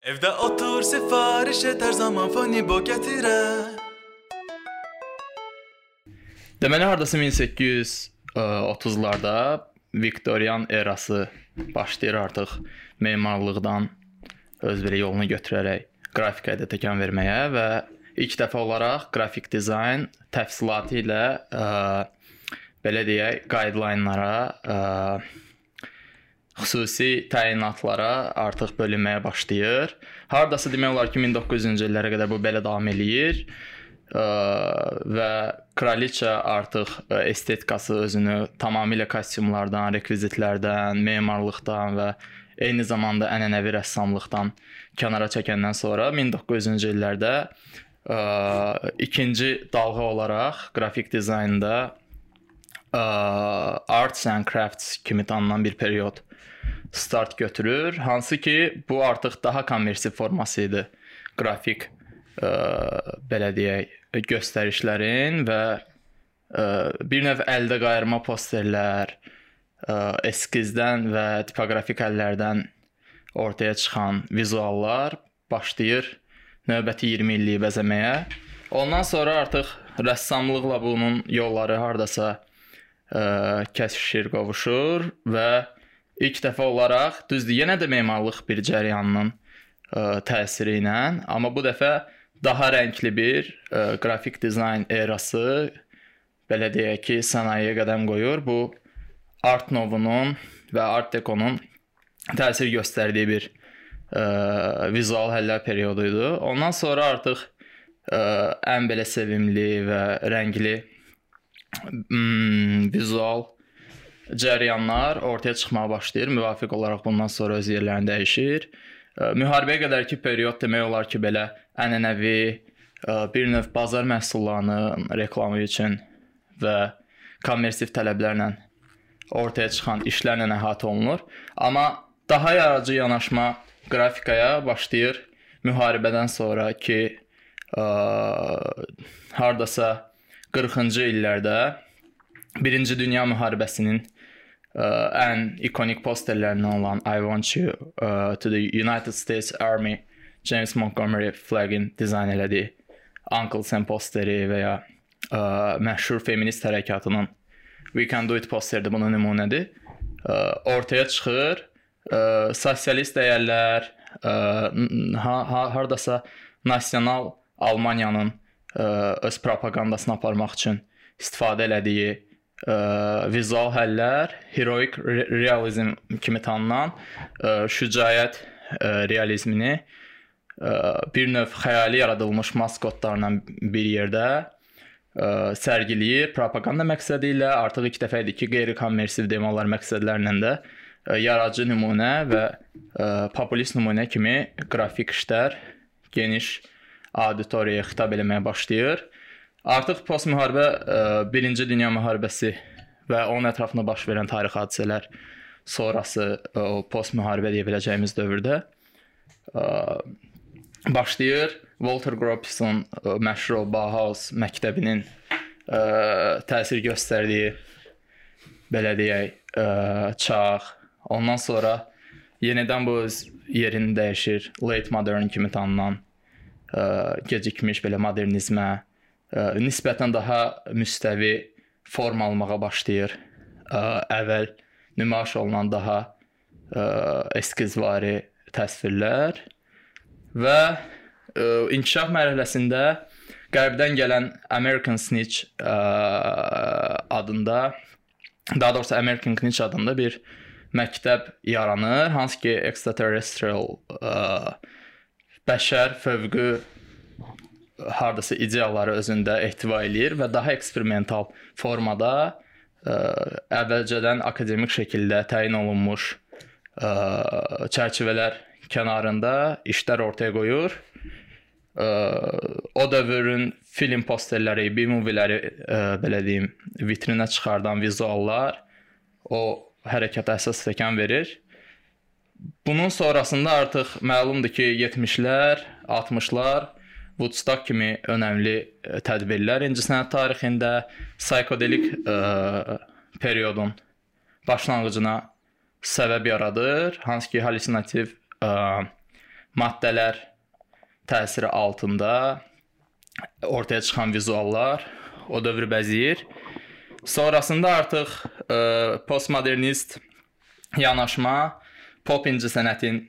Evdə otur sifariş et hər zaman Fonibo gətirər. Deməli hardasa 1830-larda Viktorian erası başlayır artıq memarlıqdan öz bir yolunu götürərək qrafikaya da təkan verməyə və ilk dəfə olaraq qrafik dizayn təfsilatı ilə ə, belə deyək, guideline-lara, ə, xüsusi təyinatlara artıq bölünməyə başlayır. Hardasa demək olar ki, 1900-cü illərə qədər bu belə davam eləyir ə, və kraliça artıq ə, estetikası özünü tamamilə kostyumlardan, rekvizitlərdən, memarlıqdan və eyni zamanda ənənəvi rəssamlıqdan kənara çəkəndən sonra 1900-cü illərdə ə, ikinci dalğa olaraq qrafik dizaynda ə, arts and crafts kimi tanınan bir period start götürür. Hansı ki, bu artıq daha kommersiv forması idi. Qrafik ə, belə deyək, göstərişlərin və ə, bir növ əldə qayırma posterlər, ə, eskizdən və tipoqrafik əllərdən ortaya çıxan vizuallar başlayır növbəti 20 illiyi bəzəməyə. Ondan sonra artıq rəssamlıqla bunun yolları hardasa ə, kəsişir, qovuşur və ilk dəfə olaraq düzdür, yenə də memarlıq bir cəryanının ə, təsiri ilə, amma bu dəfə daha rəngli bir ə, qrafik dizayn erası belə deyək ki, sənayeyə qədəm qoyur. Bu Art Nouveau-nun və Art Deco-nun təsir göstərdiyi bir ə, vizual həllər periodu idi. Ondan sonra artıq ə, ən belə sevimli və rəngli mm, vizual cəryanlar ortaya çıxmağa başlayır. Müvafiq olaraq bundan sonra öz yerlərini dəyişir. Müharibəyə qədərki period demək olar ki, belə ənənəvi bir növ bazar məhsullarının reklamı üçün və kommersiv tələblərlə ortaya çıxan işlərlə əhatə olunur. Amma daha yaradıcı yanaşma qrafikaya başlayır müharibədən sonraki ə, hardasa 40-cı illərdə 1-ci Dünya müharibəsinin ə, ən ikonik posterlərindən olan I Want You ə, to the United States Army James Montgomery flaggin dizayn elədiyi Uncle Sam posteri və ya ə, məşhur feminist hərəkatının We Can Do It posteri bunun nümunədir. Ə, ortaya çıxır ə, sosialist dəyərlər, ə, ha, ha, hardasa nasional Almaniyanın ə, öz propagandasını aparmaq üçün istifadə elədiyi ə, vizual həllər heroic re realizm kimi tanınan ə, şücaət ə, realizmini ə, bir növ xəyali yaradılmış maskotlarla bir yerdə ə, sərgiləyir. Propaganda məqsədi ilə artıq ilk dəfə idi ki, qeyri-kommersiv demələr məqsədlərlə də ə, yaradıcı nümunə və ə, populist nümunə kimi qrafik işlər geniş auditoriyaya xitab eləməyə başlayır. Artıq postmüharibə 1-ci Dünya müharibəsi və onun ətrafında baş verən tarixi hadisələr sonrası o postmüharibə deyə biləcəyimiz dövrdə başlayır Walter Gropius'un məşhur Bauhaus məktəbinin təsir göstərdiyi belə deyək çağ. Ondan sonra yenidən bu öz yerini dəyişir. Late modern kimi tanınan gecikmiş belə modernizmə ə, nisbətən daha müstəvi forma almağa başlayır. Ə, əvvəl nümayiş olunan daha ə, eskizvari təsvirlər və ə, inkişaf mərhələsində qərbdən gələn American Snitch ə, adında daha doğrusu American Snitch adında bir məktəb yaranır, hansı ki extraterrestrial ə, bəşər fövqü hardasa ideyaları özündə ehtiva eləyir və daha eksperimental formada ə, əvvəlcədən akademik şəkildə təyin olunmuş ə, çərçivələr kənarında işlər ortaya qoyur. Ə, o dövrün film posterləri, B-movieləri belə deyim, vitrinə çıxardan vizuallar o hərəkətə əsas təkan verir. Bunun sonrasında artıq məlumdur ki, 70-lər, 60-lar Woodstock kimi önəmli e, tədbirlər incəsənət tarixində psixodelik ə, e, periodun başlanğıcına səbəb yaradır, hansı ki, hallyucinativ ə, e, maddələr təsiri altında ortaya çıxan vizuallar o dövrü bəzəyir. Sonrasında artıq ə, postmodernist yanaşma pop incəsənətin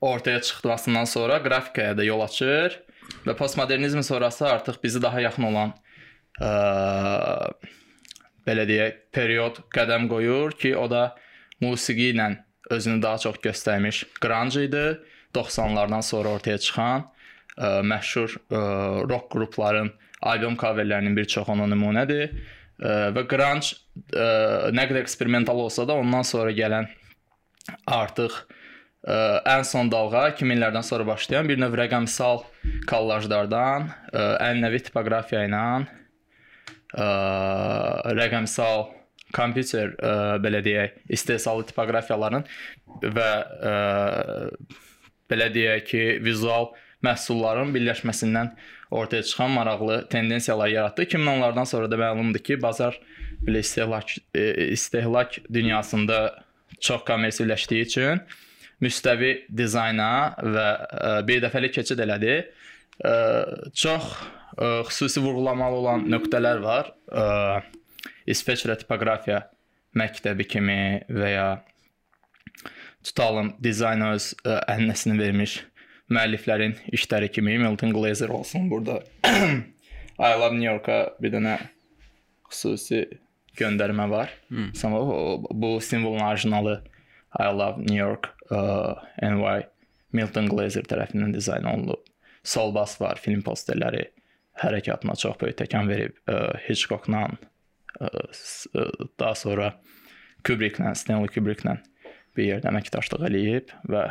ortaya çıxmasından sonra qrafikaya da yol açır və postmodernizm sonrası artıq bizi daha yaxın olan ə, belə deyək, period qədəm qoyur ki, o da musiqi ilə özünü daha çox göstərmiş grunge idi. 90-lardan sonra ortaya çıxan ə, məşhur ə, rock qrupların albom coverlərinin bir çoxu ona nümunədir. Ə, və grunge ə, nə qədər eksperimental olsa da ondan sonra gələn artıq ə, ən son dalğa 2000-lərdən sonra başlayan bir növ rəqəmsal kollajlardan, ə, ənənəvi tipoqrafiya ilə ə, rəqəmsal kompüter ə, belə deyək, istehsalı tipoqrafiyaların və ə, belə deyək ki, vizual məhsulların birləşməsindən ortaya çıxan maraqlı tendensiyalar yaratdı. 2010-lardan sonra da məlumdur ki, bazar belə istehlak istehlak dünyasında çox kommersiyaləşdiyi üçün müstəvi dizayna və ə, bir dəfəlik keçid elədi. Ə, çox ə, xüsusi vurğulamalı olan nöqtələr var. Ə, İsveçrə tipoqrafiya məktəbi kimi və ya tutalım dizayn öz ə, əhəmiyyətini vermiş müəlliflərin işləri kimi Milton Glaser olsun burada. I Love New York-a bir dənə xüsusi göndərmə var. Hmm. Sonra bu simvolun orijinalı I Love New York ə, NY Milton Glaser tərəfindən dizayn olunub. Sol bas var, film posterləri hərəkatına çox böyük təkan verib. Ə, Hitchcock-la daha sonra Kubrick-lə, Stanley Kubrick-lə bir yerdə əməkdaşlıq eləyib və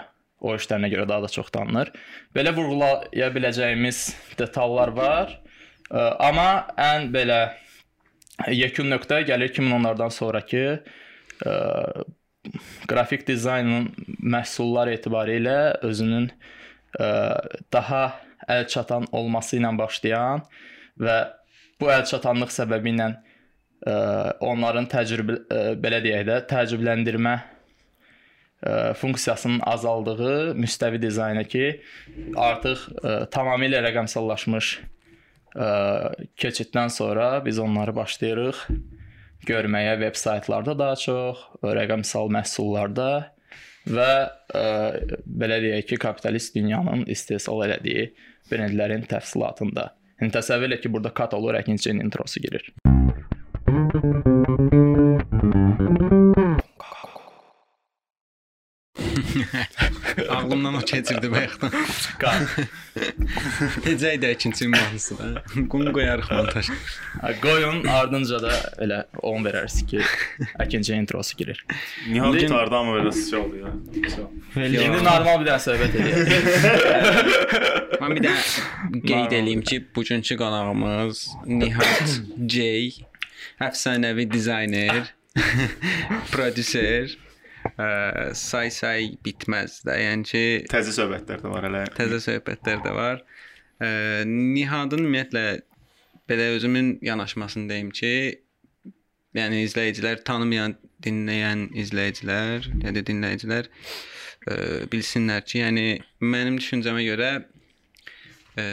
o işlərinə görə daha da çox tanınır. Belə vurğulaya biləcəyimiz detallar var. Amma ən belə yekun nöqtə gəlir 2010-lardan sonrakı qrafik dizaynın məhsullar etibarilə özünün ə, daha əl çatan olması ilə başlayan və bu əl çatanlıq səbəbi ilə ə, onların təcrübə ə, belə deyək də təəccübləndirmə ə, funksiyasının azaldığı müstəvi dizayna ki, artıq ə, tamamilə rəqəmsallaşmış ə, keçiddən sonra biz onları başlayırıq görməyə veb saytlarda daha çox, rəqəmsal məhsullarda və ə, belə deyək ki, kapitalist dünyanın istehsal elədiyi brendlərin təfsilatında. Yəni təsəvvür elə ki, burada kat olur, əkinçinin introsu girir. Ağlımdan o keçirdi bayaqdan. Qan. Necə idi ikinci mahnısı da? Qum qoyarıq montaj. Qoyun ardınca da elə 10 verərsiniz ki, ikinci introsu girir. Nihal tutardı amma belə şey oldu ya. İndi normal bir dənə söhbət edir. Mən bir də qeyd eləyim ki, bugünkü qonağımız Nihat J, əfsanəvi dizayner, prodüser, ə, say-say bitməz də. Yəni ki, Təzə söhbətlər də var hələ. təzə söhbətlər də var. Ə, Nihadın ümumiyyətlə belə özümün yanaşmasını deyim ki, yəni izləyicilər tanımayan, dinləyən izləyicilər, da dinləyicilər ə, bilsinlər ki, yəni mənim düşüncəmə görə ə,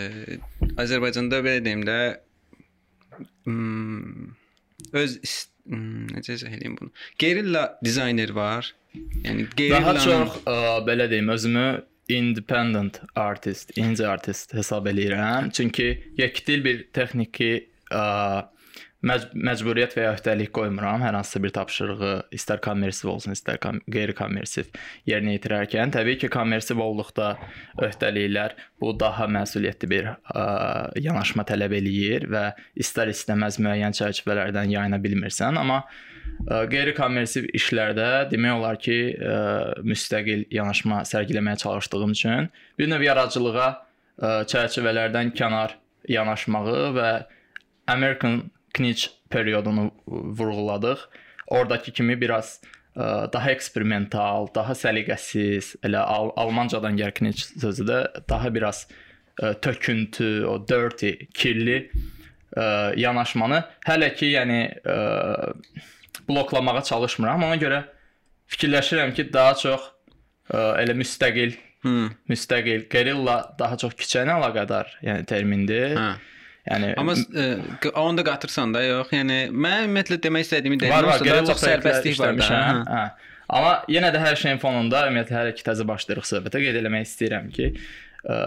Azərbaycanda belə deyim də hmm, öz necə izah edeyim bunu? Gerilla dizayner var. Yəni Daha çox ə, belə deyim, özümü independent artist, indie artist hesab eləyirəm. Çünki yekdil bir texniki ə, məc məcburiyyət və ya öhdəlik qoymuram. Hər hansısa bir tapşırığı istər kommersiv olsun, istər kom qeyri-kommersiv yerinə yetirərkən, təbii ki, kommersiv olduqda öhdəliklər bu daha məsuliyyətli bir ə, yanaşma tələb eləyir və istər-istəməz müəyyən çərçivələrdən yayına bilmirsən, amma qeyri-kommersiv işlərdə demək olar ki, ə, müstəqil yanaşma sərgiləməyə çalışdığım üçün bir növ yaradıcılığa ə, çərçivələrdən kənar yanaşmağı və American Knich periodunu vurğuladıq. Oradakı kimi biraz ə, daha eksperimental, daha səliqəsiz, elə al almancadan gəlir Knich sözü də daha biraz ə, töküntü, o dirty, kirli ə, yanaşmanı hələ ki, yəni ə, bloklamağa çalışmıram. Ona görə fikirləşirəm ki, daha çox ə, elə müstəqil Hı. Müstəqil. Gerilla daha çox küçə ilə əlaqədar, yəni termindir. Hə. Yəni Amma ə, q- onu da qatırsan da yox. Yəni mən ümumiyyətlə demək istədiyimi dedim. var var, gerilla çox sərbəstlik var da. Hə. Hə. Amma yenə də hər şeyin fonunda ümumiyyətlə hər iki təzə başlayırıq söhbətə qeyd eləmək istəyirəm ki, ə,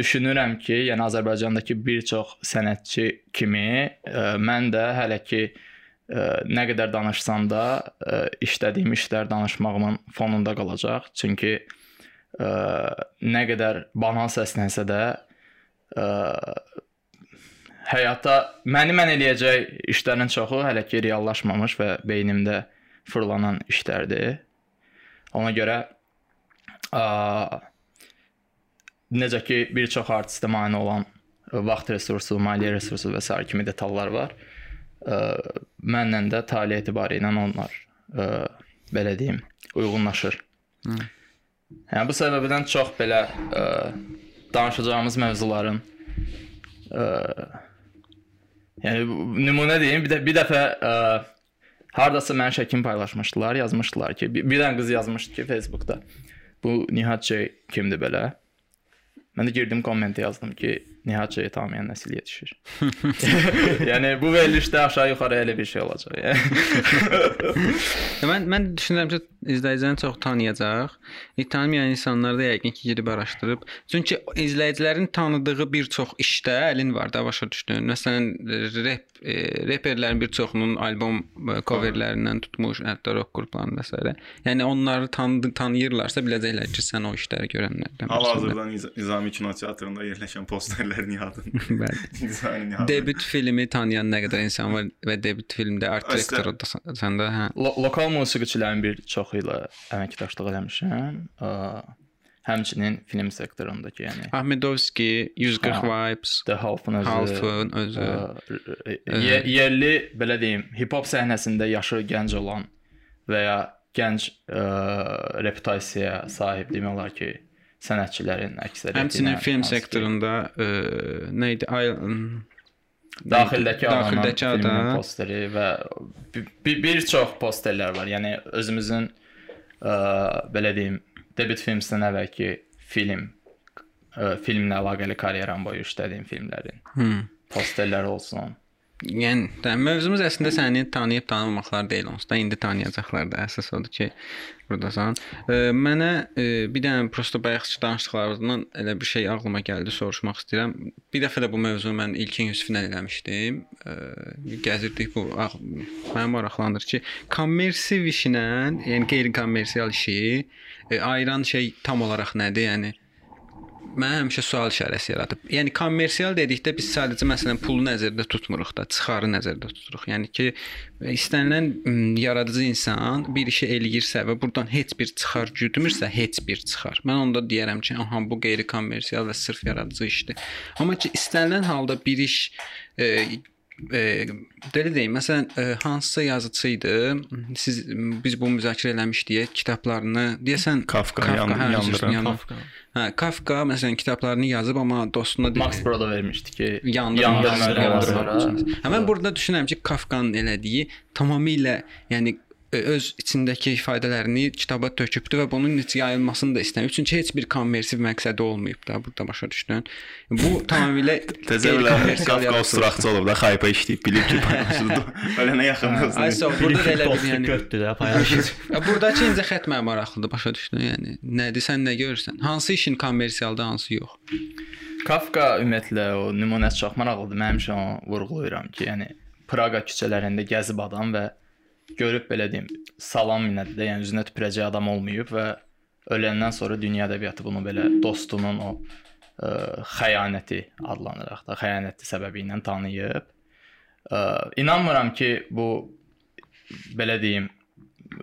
düşünürəm ki, yəni Azərbaycandakı bir çox sənətçi kimi ə, mən də hələ ki ə, nə qədər danışsam da ə, işlədiyim işlər danışmağımın fonunda qalacaq. Çünki ə, nə qədər banal səslənsə də ə, həyata məni mən eləyəcək işlərin çoxu hələ ki reallaşmamış və beynimdə fırlanan işlərdir. Ona görə a, necə ki bir çox artistə mane olan vaxt resursu, maliyyə resursu və sair kimi detallar var. Ə, mənlə də tali etibarı ilə onlar ə, belə deyim, uyğunlaşır. Hı. Yəni bu səbəbdən çox belə ə, danışacağımız mövzuların ə, yəni nümunə deyim, bir də bir dəfə ə, hardasa mənim şəklimi paylaşmışdılar, yazmışdılar ki, bir, bir dənə qız yazmışdı ki, Facebookda. Bu Nihat J kimdir belə? Mən də girdim komment yazdım ki, Nihat J tanımayan nəsil yetişir. yəni bu verilişdə aşağı-yuxarı elə bir şey olacaq. Yəni. Mən mən düşünürəm ki, izləyicilərin çox tanıyacaq. E, tanımayan insanlar da yəqin ki, gedib araşdırıb. Çünki izləyicilərin tanıdığı bir çox işdə əlin var da başa düşdün. Məsələn, rep e, reperlərin bir çoxunun albom e, coverlərindən tutmuş, hətta rock qruplarının və s. Yəni onları tanıdı, tanıyırlarsa biləcəklər ki, sən o işləri görənlərdən. Hal-hazırda Niz- Nizami Kino Teatrında yerləşən posterlər Nihatın. Bəli. Dizaynı Nihatın. Debüt filmi tanıyan nə qədər insan var və debüt filmdə art direktoru da sən- sən də hə. Lo lokal musiqiçilərin bir çoxu ilə əməkdaşlıq eləmişəm. Ə, həmçinin film sektorundakı, yəni Ahmedovski, 140 Ha. Vibes, The Half-ın özü, Halfın özü. ə, ye- yerli belə deyim, hip-hop səhnəsində yaşı gənc olan və ya gənc ə, reputasiyaya sahib demək olar ki, sənətçilərin əksəriyyəti. Həmçinin film sektorunda ə, nə idi? Ay daxildəki daxildəki adam. posteri və bir, bir çox posterlər var. Yəni özümüzün ə, belə deyim, debüt filmsindən əvvəlki film ə, filmlə əlaqəli karyeram boyu işlədiyim filmlərin Hmm. posterləri olsun. Yəni də mövzumuz əslində səni tanıyıb tanımamaqlar deyil onsuz da indi tanıyacaqlar da əsas odur ki, burdasan. E, mənə e, bir dənə prosta bayaqçı danışdıqlarımızdan elə bir şey ağlıma gəldi, soruşmaq istəyirəm. Bir dəfə də bu mövzunu mən İlkin Yusiflə eləmişdim. E, gəzirdik bu məni maraqlandır ki, kommersiv işlə, yəni qeyri-kommersial işi e, ayıran şey tam olaraq nədir? Yəni Mənə həmişə sual işarəsi yaradıb. Yəni kommersial dedikdə biz sadəcə məsələn pulu nəzərdə tutmuruq da, çıxarı nəzərdə tuturuq. Yəni ki, istənilən yaradıcı insan bir işi eləyirsə və burdan heç bir çıxar güdmürsə, heç bir çıxar. Mən onda deyərəm ki, aha bu qeyri-kommersial və sırf yaradıcı işdir. Amma ki, istənilən halda bir iş e, e, belə deyim, məsələn, e, hansısa yazıçı idi. Siz biz bu müzakirə eləmişdik, kitablarını deyəsən Kafka, yan- hə, yandıran. üzr, yandıran. Kafka. Hə, Kafka məsələn kitablarını yazıb amma dostuna dedi- Max Brod vermişdi ki, yandırma, yandırma yandırma, yandırma. yandırma. Həmin burada düşünürəm ki, Kafkanın elədiyi tamamilə, yəni ə, öz içindəki ifadələrini kitaba tökübdü və bunun necə yayılmasını da istəmir. Çünki heç bir kommersiv məqsədi olmayıb da, burada başa düşdün. Bu tamamilə Təzə belə qeyri-kommersial usturaqçı olub da, xaypa işləyib, bilib ki, paylaşıldı. Ölənə yaxın Hə, Ay sağ burada da elə bir yəni götdü də paylaşır. Ya Buradakı incə xətt mənə maraqlıdır, başa düşdün? Yəni nədir, sən nə görürsən? Hansı işin kommersialda, hansı yox? Kafka ümumiyyətlə o nümunəsi çox maraqlıdır. Mən həmişə onu vurğulayıram ki, yəni Praqa küçələrində gəzib adam və görüb belə deyim, salam minətdə, yəni üzünə tüpürəcək adam olmayıb və öləndən sonra dünya ədəbiyyatı bunu belə dostunun o ə, xəyanəti adlanıraq da, xəyanəti səbəbi ilə tanıyıb. Ə, inanmıram ki, bu belə deyim,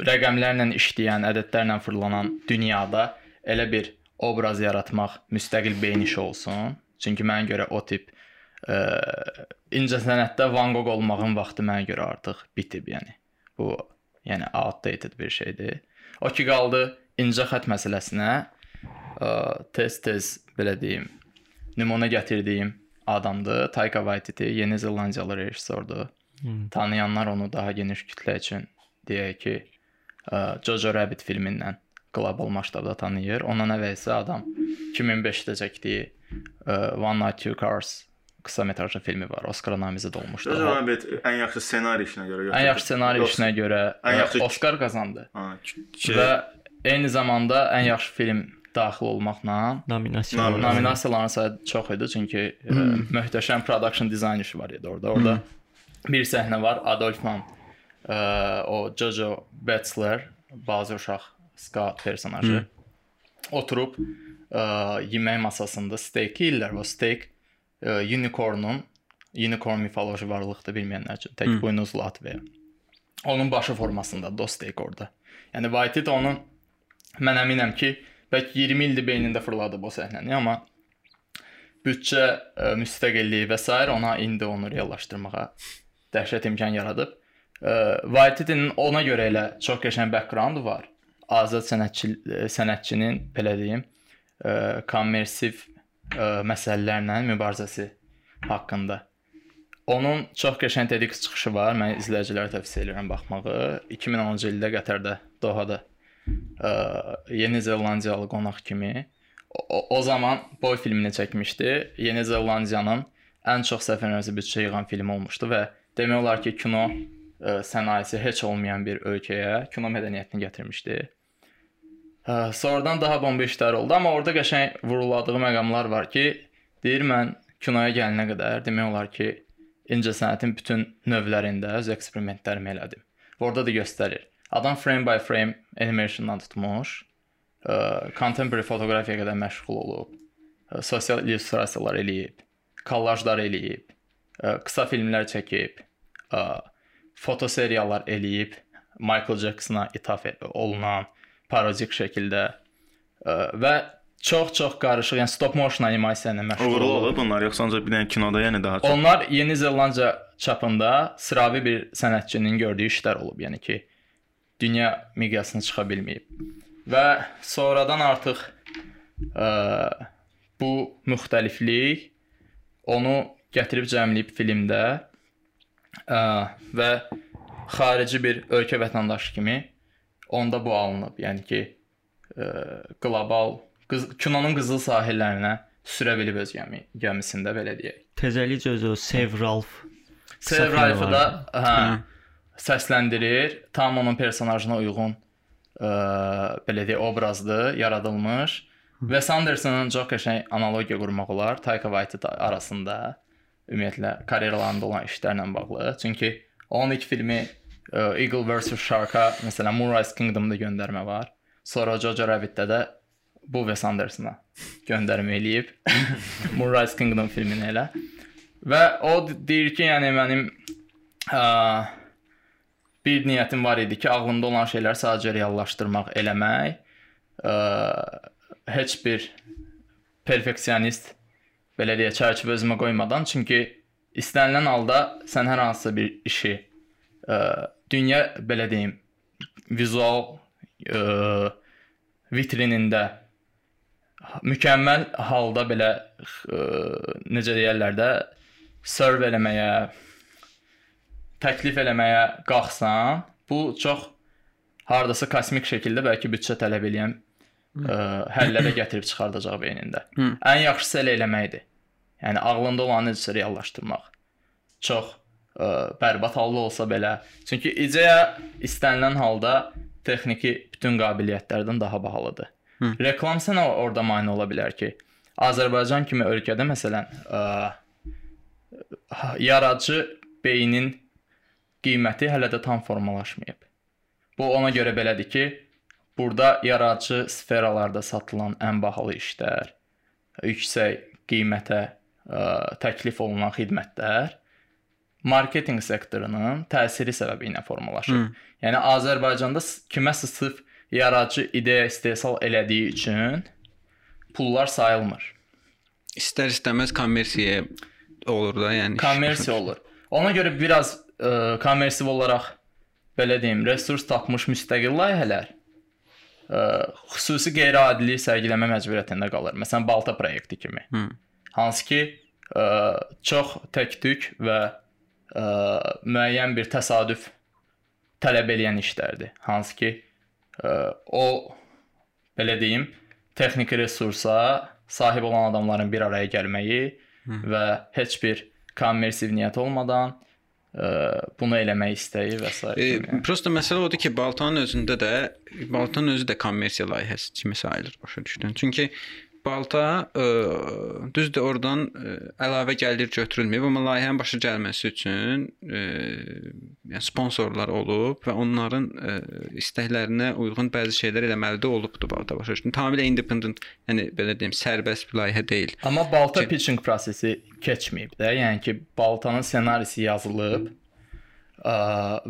rəqəmlərlə işləyən, ədədlərlə fırlanan dünyada elə bir obraz yaratmaq müstəqil beyin işi olsun. Çünki mənə görə o tip ə, incə sənətdə Van Gogh olmağın vaxtı mənə görə artıq bitib, yəni. Bu yəni outdated bir şeydir. O ki qaldı incə xətt məsələsinə tez-tez belə deyim, nümunə gətirdiyim adamdır. Taika Waititi, Yeni Zelandiyalı rejissordur. Tanıyanlar onu daha geniş kütlə üçün deyək ki, Jojo Rabbit filmindən qlobal maştabda tanıyır. Ondan əvvəl isə adam 2005-də çəkdiyi One Night Two Cars qısa metrajlı filmi var. Oscar namizəd olmuşdu. Özü ona bet ən yaxşı ssenari işinə görə Ən yaxşı ssenari işinə görə Ən yaxşı- Oscar qazandı. Ha, şey, Və eyni zamanda ən yaxşı film daxil olmaqla. Nominasiya. nominasiyaların sayı çox idi çünki ə, möhtəşəm production dizayn işi var idi orada. Orada bir səhnə var. Adolfman ə, o Jojo Bachelor, bazı uşaq Scott personajı oturub ə, yemək masasında steak yeyirlər. O steak unicornun unicorn mifoloji varlıqdır bilməyənlər üçün. Tək buynuzlu at və onun başı formasında o steak orada. Yəni White onun mən əminəm ki, bəlkə 20 ildir beynində fırladıb o səhnəni, amma büdcə, ə, müstəqilliyi və s. ona indi onu reallaşdırmağa dəhşət imkan yaradıb. Ə, White-in ona görə elə çox qəşəng background var. Azad sənətçi ə, sənətçinin belə deyim, ə, kommersiv ə, məsələlərlə mübarizəsi haqqında. Onun çox qəşəng TEDx çıxışı var. Mən izləyicilərə tövsiyə edirəm baxmağı. 2010-cu ildə Qətərdə, Dohada ə, Yeni Zelandiyalı qonaq kimi o, o- zaman boy filmini çəkmişdi. Yeni Zelandiyanın ən çox səfərlərə büdcə yığan film olmuşdu və demək olar ki, kino ə, sənayesi heç olmayan bir ölkəyə kino mədəniyyətini gətirmişdi. Ə, sonradan daha bomba işlər oldu, amma orada qəşəng vuruladığı məqamlar var ki, deyir mən kinoya gəlinə qədər demək olar ki, incəsənətin bütün növlərində öz eksperimentlərimi elədim. Və Orada da göstərir. Adam frame by frame animationdan tutmuş, ə, contemporary fotoqrafiyaya qədər məşğul olub, ə, sosial illüstrasiyalar eləyib, kollajlar eləyib, ə, qısa filmlər çəkib, ə, fotoseriyalar eləyib, Michael Jacksona ithaf olunan parodik şəkildə və çox-çox qarışıq, yəni stop motion animasiya ilə məşğul Overall olub. olub bunlar yoxsa ancaq bir dənə kinoda yəni daha çox. Onlar Yeni Zelandiya çapında sıravi bir sənətçinin gördüyü işlər olub, yəni ki, dünya miqyasına çıxa bilməyib. Və sonradan artıq ə, bu müxtəliflik onu gətirib cəmləyib filmdə ə, və xarici bir ölkə vətəndaşı kimi onda bu alınıb. Yəni ki, ə, qlobal qız, kinonun qızıl sahillərinə sürə bilib öz gəmi, gəmisində belə deyək. Təzəlicə özü Save Ralph. Save Ralph-ı da vardı. hə, səsləndirir. Tam onun personajına uyğun ə, belə deyək obrazdır, yaradılmış. Wes Andersonun çox qəşəng analogiya qurmaq olar Taika Waititi arasında ümumiyyətlə karyeralarında olan işlərlə bağlı. Çünki onun ilk filmi Eagle vs Shark-a məsələn Moonrise Kingdom-da göndərmə var. Sonra Jojo Rabbit-də də bu Wes Andersona göndərmə eləyib. Moonrise Kingdom filmini elə. Və o deyir ki, yəni mənim ə, bir niyyətim var idi ki, ağlımda olan şeyləri sadəcə reallaşdırmaq, eləmək. Ə, heç bir perfeksionist belə deyə çərçivə özümə qoymadan, çünki istənilən halda sən hər hansısa bir işi ə, dünya belə deyim, vizual ə, vitrinində mükəmməl halda belə ə, necə deyirlər də serve eləməyə, təklif eləməyə qalxsan, bu çox hardasa kosmik şəkildə bəlkə büdcə tələb edən ə, həllərə gətirib çıxardacaq beynində. Hı. Ən yaxşısı elə eləməkdir. Yəni ağlında olanı reallaşdırmaq. Çox ə, bərbad halda olsa belə, çünki ideya istənilən halda texniki bütün qabiliyyətlərdən daha bahalıdır. Hı. Reklam sənə orada mane ola bilər ki, Azərbaycan kimi ölkədə məsələn, ə, yaradıcı beynin qiyməti hələ də tam formalaşmayıb. Bu ona görə belədir ki, burada yaradıcı sferalarda satılan ən bahalı işlər, yüksək qiymətə ə, təklif olunan xidmətlər marketinq sektorunun təsiri səbəbi ilə formalaşır. Hı. Yəni Azərbaycanda kiməsə sırf yaradıcı ideya istehsal elədiyi üçün pullar sayılmır. İstər-istəməz kommersiya olur da, yəni. kommersiya olur. Ona görə biraz ə, kommersiv olaraq belə deyim, resurs tapmış müstəqil layihələr ə, xüsusi qeyri-adilik sərgiləmə məcburiyyətində qalır. Məsələn, Balta proyekti kimi. Hı. Hansı ki, ə, çox tək-tük və ə, müəyyən bir təsadüf tələb eləyən işlərdir. Hansı ki, ə, o belə deyim, texniki resursa sahib olan adamların bir araya gəlməyi və heç bir kommersiv niyyət olmadan ə, bunu eləmək istəyi və s. E, kimi. prosta məsələ odur ki, Baltanın özündə də Baltanın özü də kommersiya layihəsi kimi sayılır, başa düşdün? Çünki Balta ə, düzdür oradan ə, əlavə gəlir götürülməyib, amma layihənin başa gəlməsi üçün ə, yəni sponsorlar olub və onların ə, istəklərinə uyğun bəzi şeylər eləməli də olubdu Balta başa düşdün? Tamamilə independent, yəni belə deyim, sərbəst bir layihə deyil. Amma Balta Ki- pitching prosesi keçməyib də. Yəni ki, Baltanın ssenarisi yazılıb ə,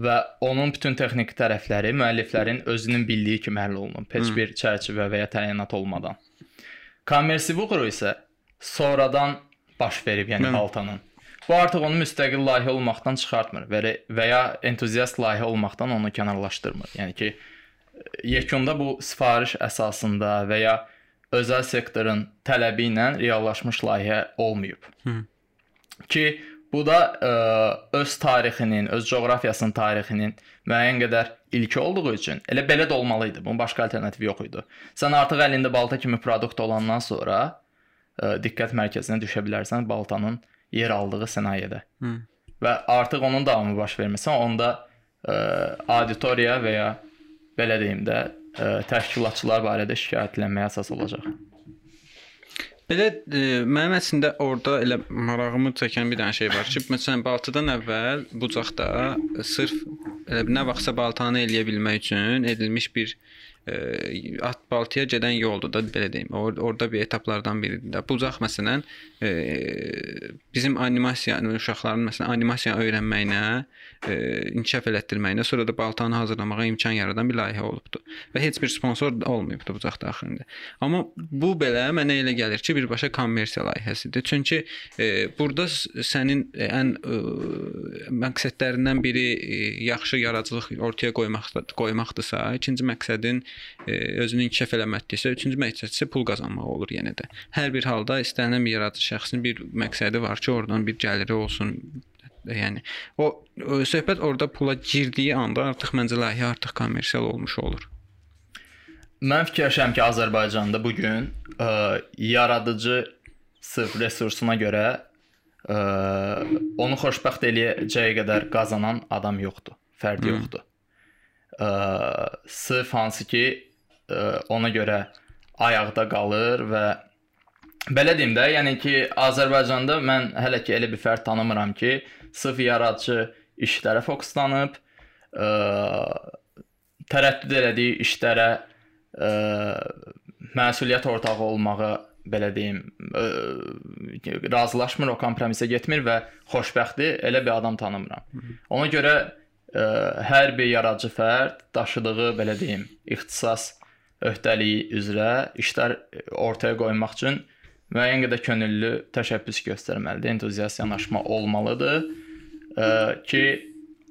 və onun bütün texniki tərəfləri müəlliflərin özünün bildiyi kimi həll olunub. Heç bir çərçivə və ya təyinat olmadan. Kommersiv uğuru isə sonradan baş verib, yəni Mən- Baltanın. Bu artıq onu müstəqil layihə olmaqdan çıxartmır və və ya entuziast layihə olmaqdan onu kənarlaşdırmır. Yəni ki, yekunda bu sifariş əsasında və ya özəl sektorun tələbi ilə reallaşmış layihə olmayıb. Hı. Ki bu da ə, öz tarixinin, öz coğrafiyasının tarixinin müəyyən qədər ilki olduğu üçün elə belə də olmalı idi. Bunun başqa alternativi yox idi. Sən artıq əlində balta kimi produkt olandan sonra ə, diqqət mərkəzinə düşə bilərsən baltanın yer aldığı sənayedə. Hı. Və artıq onun davamı baş vermirsə, onda ə, auditoriya və ya belə deyim də ə, təşkilatçılar barədə şikayətlənməyə əsas olacaq. Belə e, mənim əslində orada elə marağımı çəkən bir dənə şey var ki, məsələn Baltadan əvvəl bucaqda sırf elə nə vaxtsa Baltanı eləyə bilmək üçün edilmiş bir e, at Baltaya gedən yoldur da belə deyim. Or orada bir etaplardan biridir də. Bucaq məsələn e, bizim animasiyanı uşaqların məsələn animasiya öyrənməyinə, e, inkişaf elətdirməyinə, sonra da Baltanı hazırlamağa imkan yaradan bir layihə olubdu. Və heç bir sponsor olmayıbdı bucaq daxilində. Amma bu belə mənə elə gəlir ki, birbaşa kommersiya layihəsidir. Çünki e, burada sənin e, ən e, məqsədlərindən biri e, yaxşı yaradıcılıq ortaya qoymaqdır, qoymaqdırsa, ikinci məqsədin e, özünü inkişaf eləməkdirsə, üçüncü məqsəd isə pul qazanmaq olur yenə də. Hər bir halda istənilən bir yaradıcı şəxsin bir məqsədi var ki, oradan bir gəliri olsun. Yəni o, söhbət orada pula girdiyi anda artıq məncə layihə artıq kommersial olmuş olur. Mən fikirləşirəm ki, Azərbaycanda bu gün ə, yaradıcı sırf resursuna görə ə, onu xoşbəxt eləyəcəyi qədər qazanan adam yoxdur. Fərqi yoxdur. Ə, sırf hansı ki ə, ona görə ayaqda qalır və belə deyim də, yəni ki, Azərbaycanda mən hələ ki elə bir fərd tanımıram ki, sırf yaradıcı işlərə fokuslanıb, ə, tərəddüd elədiyi işlərə ə, məsuliyyət ortağı olmağı belə deyim, ə, razılaşmır, o kompromisə getmir və xoşbəxtdir, elə bir adam tanımıram. Ona görə ə, hər bir yaradıcı fərd daşıdığı belə deyim, ixtisas öhdəliyi üzrə işlər ortaya qoymaq üçün müəyyən qədər könüllü təşəbbüs göstərməlidir, entuziast yanaşma olmalıdır ki,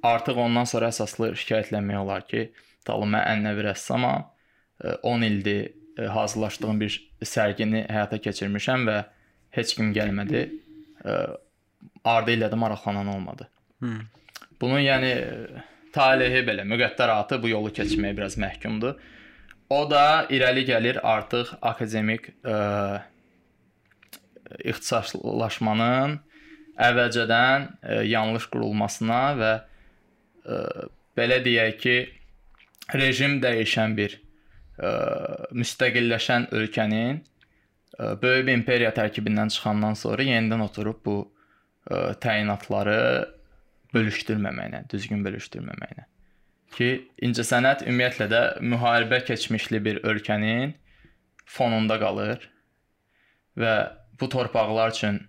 artıq ondan sonra əsaslı şikayətlənmək olar ki, talım mən ənənəvi rəssamam, ə, 10 ildir ə, hazırlaşdığım bir sərgini həyata keçirmişəm və heç kim gəlmədi. Ə, ardı ilə də maraqlanan olmadı. Hı. Bunun yəni talehi belə müqəddəratı bu yolu keçməyə biraz məhkumdur. O da irəli gəlir artıq akademik ə, ixtisaslaşmanın əvvəlcədən ə, yanlış qurulmasına və ə, belə deyək ki, rejim dəyişən bir ə, müstəqilləşən ölkənin ə, böyük bir imperiya tərkibindən çıxandan sonra yenidən oturub bu ə, təyinatları bölüşdürməməklə, düzgün bölüşdürməməklə. Ki, incəsənət ümumiyyətlə də müharibə keçmişli bir ölkənin fonunda qalır və bu torpaqlar üçün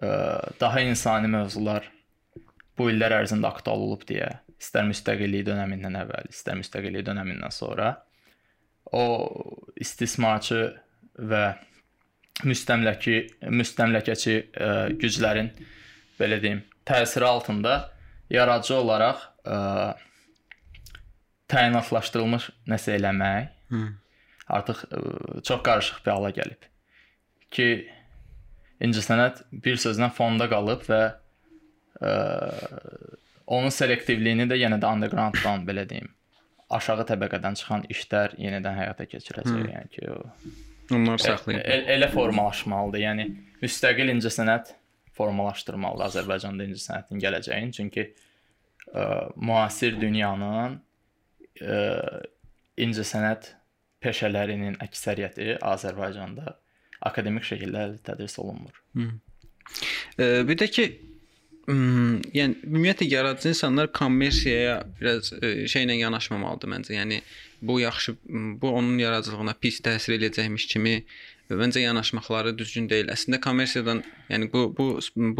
ə, daha insani mövzular bu illər ərzində aktual olub deyə, istər müstəqillik dönəmindən əvvəl, istər müstəqillik dönəmindən sonra o istismarçı və müstəmləki müstəmləkəçi ə, güclərin belə deyim, təsiri altında yaradıcı olaraq ə, təyinatlaşdırılmış nəsə eləmək Hı. artıq ə, çox qarışıq bir hala gəlib. Ki incəsənət bir sözlə fonda qalıb və ə, onun selektivliyini də yenə də undergrounddan belə deyim aşağı təbəqədən çıxan işlər yenidən həyata keçirəcək. Hı. Yəni ki, o Onlar saxlayıb. el, elə formalaşmalıdır. Yəni müstəqil incəsənət formalaşdırmalıdır Azərbaycanda incəsənətin gələcəyin. Çünki ə, müasir dünyanın ə, incəsənət peşələrinin əksəriyyəti Azərbaycanda akademik şəkildə tədris olunmur. Ee, bir də ki Hmm, yəni ümumiyyətlə yaradıcı insanlar kommersiyaya biraz e, şeylə yanaşmamalıdır məncə. Yəni bu yaxşı bu onun yaradıcılığına pis təsir eləyəcəkmiş kimi e, məncə yanaşmaqları düzgün deyil. Əslində kommersiyadan, yəni bu bu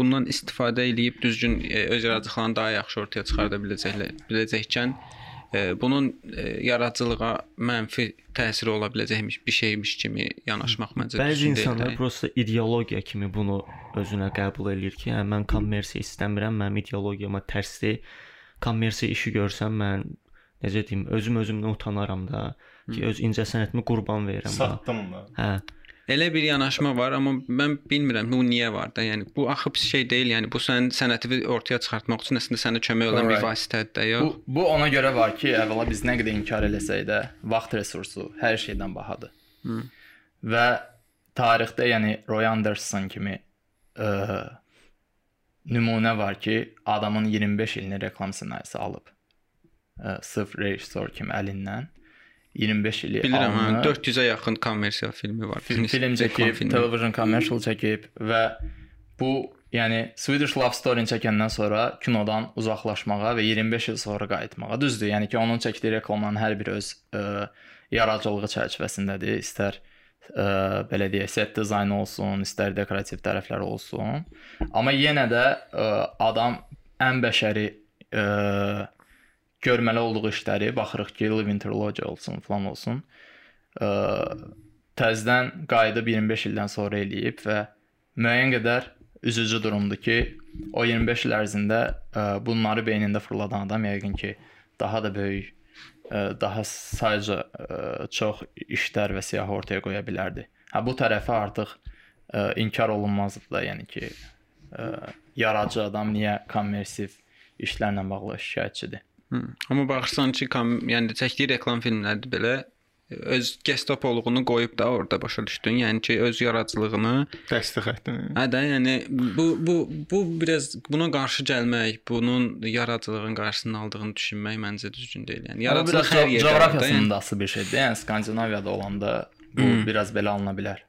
bundan istifadə eləyib düzgün e, öz yaradıcılığını daha yaxşı ortaya çıxarda biləcəklər. Biləcəkkən e, bunun e, yaradıcılığa mənfi təsiri ola biləcəkmiş bir şeymiş kimi yanaşmaq məncə Bəzi düzgün deyil. insanlar də. prosta ideologiya kimi bunu özünə qəbul eləyir ki, hə mən kommersiya istəmirəm, mənim ideologiyama tərsdir. Kommersiya işi görsəm mən necə deyim, özüm özümdən utanaram da ki, öz incəsənətimi qurban verirəm. Satdım da. Hə. Elə bir yanaşma var, amma mən bilmirəm bu niyə var da. Yəni bu axı pis şey deyil. Yəni bu sənin sənətini ortaya çıxartmaq üçün əslində sənə kömək olan bir Alright. vasitədir də, Bu yox. bu ona görə var ki, əvvəla biz nə qədər inkar eləsək də, vaxt resursu hər şeydən bahadır. Hı. Və tarixdə, yəni Roy Anderson kimi ə, nümunə var ki, adamın 25 ilini reklam ssenarisi alıb. Ə, sırf rejissor kimi əlindən 25 ili Bilirəm, hə, alınıb. 400-ə yaxın kommersiya filmi var. film, film çəkib, television commercial çəkib və bu yəni Swedish Love Story-ni çəkəndən sonra kinodan uzaqlaşmağa və 25 il sonra qayıtmağa. Düzdür, yəni ki, onun çəkdiyi reklamların hər biri öz ə, yaradıcılığı çərçivəsindədir. İstər ə, belə deyək, set dizaynı olsun, istər dekorativ tərəfləri olsun. Amma yenə də ə, adam ən bəşəri ə, görməli olduğu işləri baxırıq ki, Living Trilogy olsun, falan olsun. Ə, təzədən qayıdıb 25 ildən sonra eləyib və müəyyən qədər üzücü durumdur ki, o 25 il ərzində ə, bunları beynində fırladan adam yəqin ki, daha da böyük ə, daha sayca ə, çox işlər və siyahı ortaya qoya bilərdi. Hə bu tərəfi artıq ə, inkar olunmazdı da, yəni ki, ə, yaradıcı adam niyə kommersiv işlərlə bağlı şikayətçidir? Hı. Amma baxırsan ki, kom yəni çəkdiyi reklam filmlərdə belə öz gestapoluğunu qoyub da orada başa düşdün. Yəni ki, öz yaradıcılığını Dəstə xəttini. Hə də, yəni bu bu bu biraz buna qarşı gəlmək, bunun yaradıcılığın qarşısını aldığını düşünmək məncə düzgün deyil. Yəni yaradıcılıq hər yerdə. var da, asılı bir şeydir. Yəni Skandinaviyada olanda bu Hmm. biraz belə alına bilər.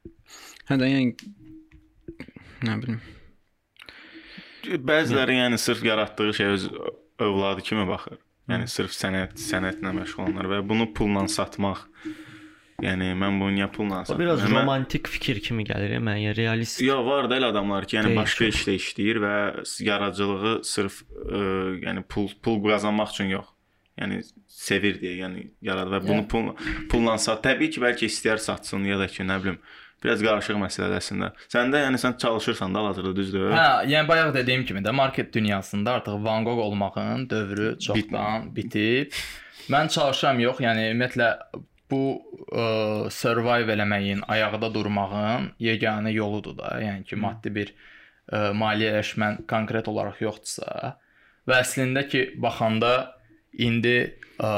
Hə də, yəni nə bilim. Bəziləri yəni sırf yaratdığı şey öz övladı kimi baxır. Yəni sırf sənət, sənətlə məşğul olanlar və bunu pulla satmaq. Yəni mən bunu niyə pulla satım? biraz Yəni mən- romantik fikir kimi gəlir mənə, realist. Yo, var da elə adamlar ki, yəni Deyil, başqa işdə işləyir və yaradıcılığı sırf ə, yəni pul pul qazanmaq üçün yox. Yəni sevir deyə, yəni yaradı və bunu Yəni- pul pulla sat. Təbii ki, bəlkə istəyər satsın ya da ki, nə bilim, biraz qarışıq məsələdir əslində. Sən də yəni sən çalışırsan da hazırda düzdür? Hə, yəni bayaq dediyim kimi də market dünyasında artıq Van Gogh olmağın dövrü çoxdan bitib. Mən çalışıram yox, yəni ümumiyyətlə bu ə, survive eləməyin, ayaqda durmağın yeganə yoludur da. Yəni ki, maddi bir ə, maliyyələşmən konkret olaraq yoxdursa və əslində ki, baxanda indi ə,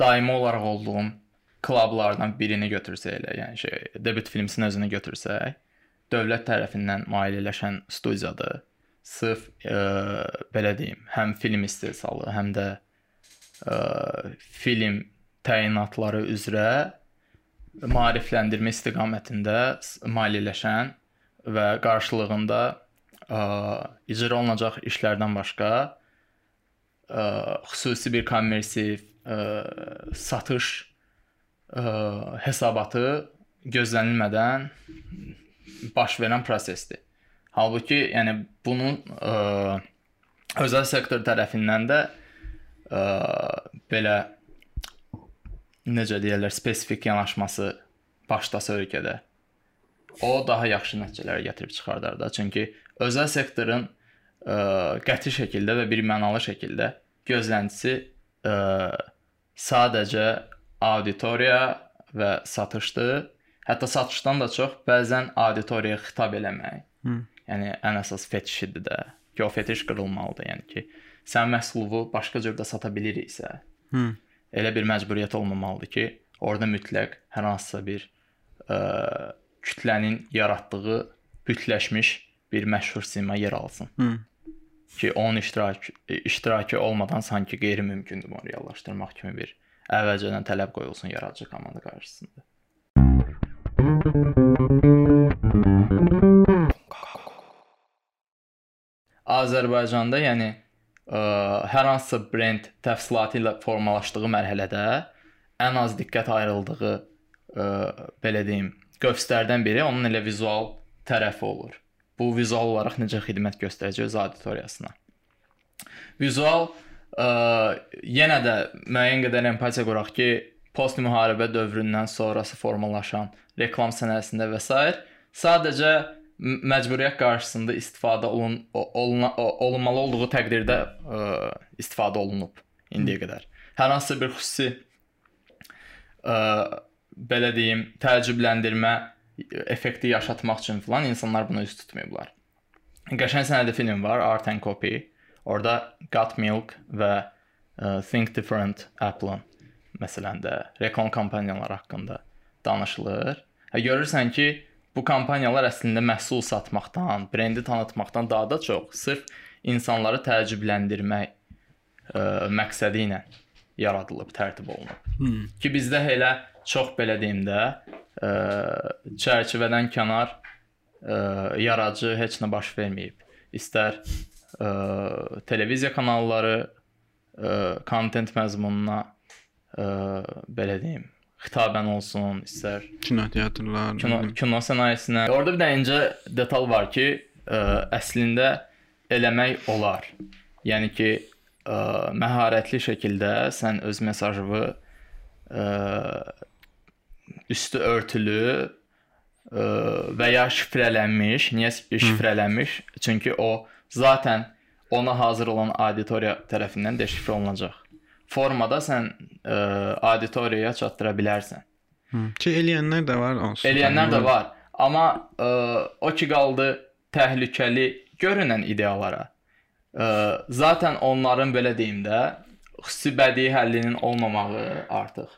daimi olaraq olduğum klublardan birini götürsək elə, yəni şey, debüt filmsin özünü götürsək, dövlət tərəfindən maliyyələşən studiyadır. Sırf ə, belə deyim, həm film istehsalı, həm də ə, film təyinatları üzrə maarifləndirmə istiqamətində maliyyələşən və qarşılığında ə, icra olunacaq işlərdən başqa ə, xüsusi bir kommersiv ə, satış ə, hesabatı gözlənilmədən baş verən prosesdir. Halbuki, yəni bunun ə, özəl sektor tərəfindən də ə, belə necə deyirlər, spesifik yanaşması başdasa ölkədə o daha yaxşı nəticələr gətirib çıxardar da. Çünki özəl sektorun ə, qəti şəkildə və bir mənalı şəkildə gözləntisi ə, sadəcə auditoriya və satışdır. Hətta satışdan da çox bəzən auditoriyaya xitab eləmək. Hı. Yəni ən əsas fetişidir də. Ki o fetiş qırılmalıdır, yəni ki, sən məhsulu başqa cürdə sata biliriksə, Hı. Elə bir məcburiyyət olmamalıdır ki, orada mütləq hər hansısa bir ə, kütlənin yaratdığı bütləşmiş bir məşhur sima yer alsın. Hı. Ki onun iştirak iştirakı olmadan sanki qeyri-mümkündür bunu reallaşdırmaq kimi bir əvvəlcədən tələb qoyulsun yaradıcı komanda qarşısında. Azərbaycanda, yəni ə, hər hansısa brend təfsilatı ilə formalaşdığı mərhələdə ən az diqqət ayrıldığı ə, belə deyim, qövslərdən biri onun elə vizual tərəfi olur. Bu vizual olaraq necə xidmət göstərəcək öz auditoriyasına. Vizual yenə də müəyyən qədər empatiya quraq ki, post müharibə dövründən sonrası formalaşan reklam sənayesində və s. sadəcə məcburiyyət qarşısında istifadə olun o- oluna, o- olunmalı olduğu təqdirdə ə, istifadə olunub indiyə qədər. Hər hansı bir xüsusi ə, belə deyim, təəccübləndirmə effekti yaşatmaq üçün filan insanlar buna üst tutmayıblar. Qəşəng sənədi film var, Art and Copy. Orada Got Milk və ə, Think Different Apple-ın məsələn də reklam kampaniyaları haqqında danışılır. Hə görürsən ki, bu kampaniyalar əslində məhsul satmaqdan, brendi tanıtmaqdan daha da çox sırf insanları təəccübləndirmək ə, məqsədi ilə yaradılıb, tərtib olunub. Hmm. Ki bizdə elə çox belə deyim də, ə, çərçivədən kənar ə, yaradıcı heç nə baş verməyib. İstər ə, televiziya kanalları ə, kontent məzmununa ə, belə deyim, xitabən olsun, istər Kinoteatrlar. kino kino sənayesinə. Orada bir də incə detal var ki, ə, əslində eləmək olar. Yəni ki, ə, məharətli şəkildə sən öz mesajını ə, üstü örtülü ə, və ya şifrələnmiş, niyə şifrələnmiş? Çünki o zaten ona hazır olan auditoriya tərəfindən deşifrə olunacaq. Formada sən ə, auditoriyaya çatdıra bilərsən. Hı. Ki eləyənlər də var onsuz. Eləyənlər də var. Amma ə, o ki qaldı təhlükəli görünən ideyalara. Ə, zaten onların belə deyim də xüsusi bədii həllinin olmamağı artıq.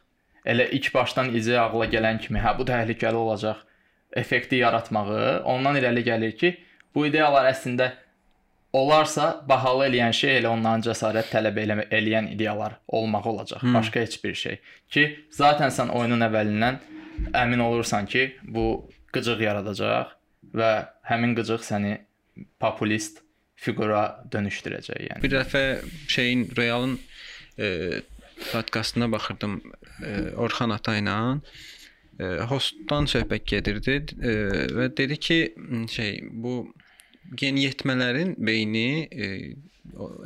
Elə ilk başdan ideya ağla gələn kimi, hə bu təhlükəli olacaq effekti yaratmağı ondan irəli gəlir ki, bu ideyalar əslində olarsa bahalı eləyən şey elə onların cəsarət tələb eləmə eləyən ideyalar olmağı olacaq. Hmm. Başqa heç bir şey. Ki, zaten sən oyunun əvvəlindən əmin olursan ki, bu qıcıq yaradacaq və həmin qıcıq səni populist fiqura dönüşdürəcək, yəni. Bir dəfə şeyin Realın e, podkastına baxırdım e, Orxan ata ilə e, hostdan söhbət gedirdi e, və dedi ki, şey bu yeniyetmələrin beyni e,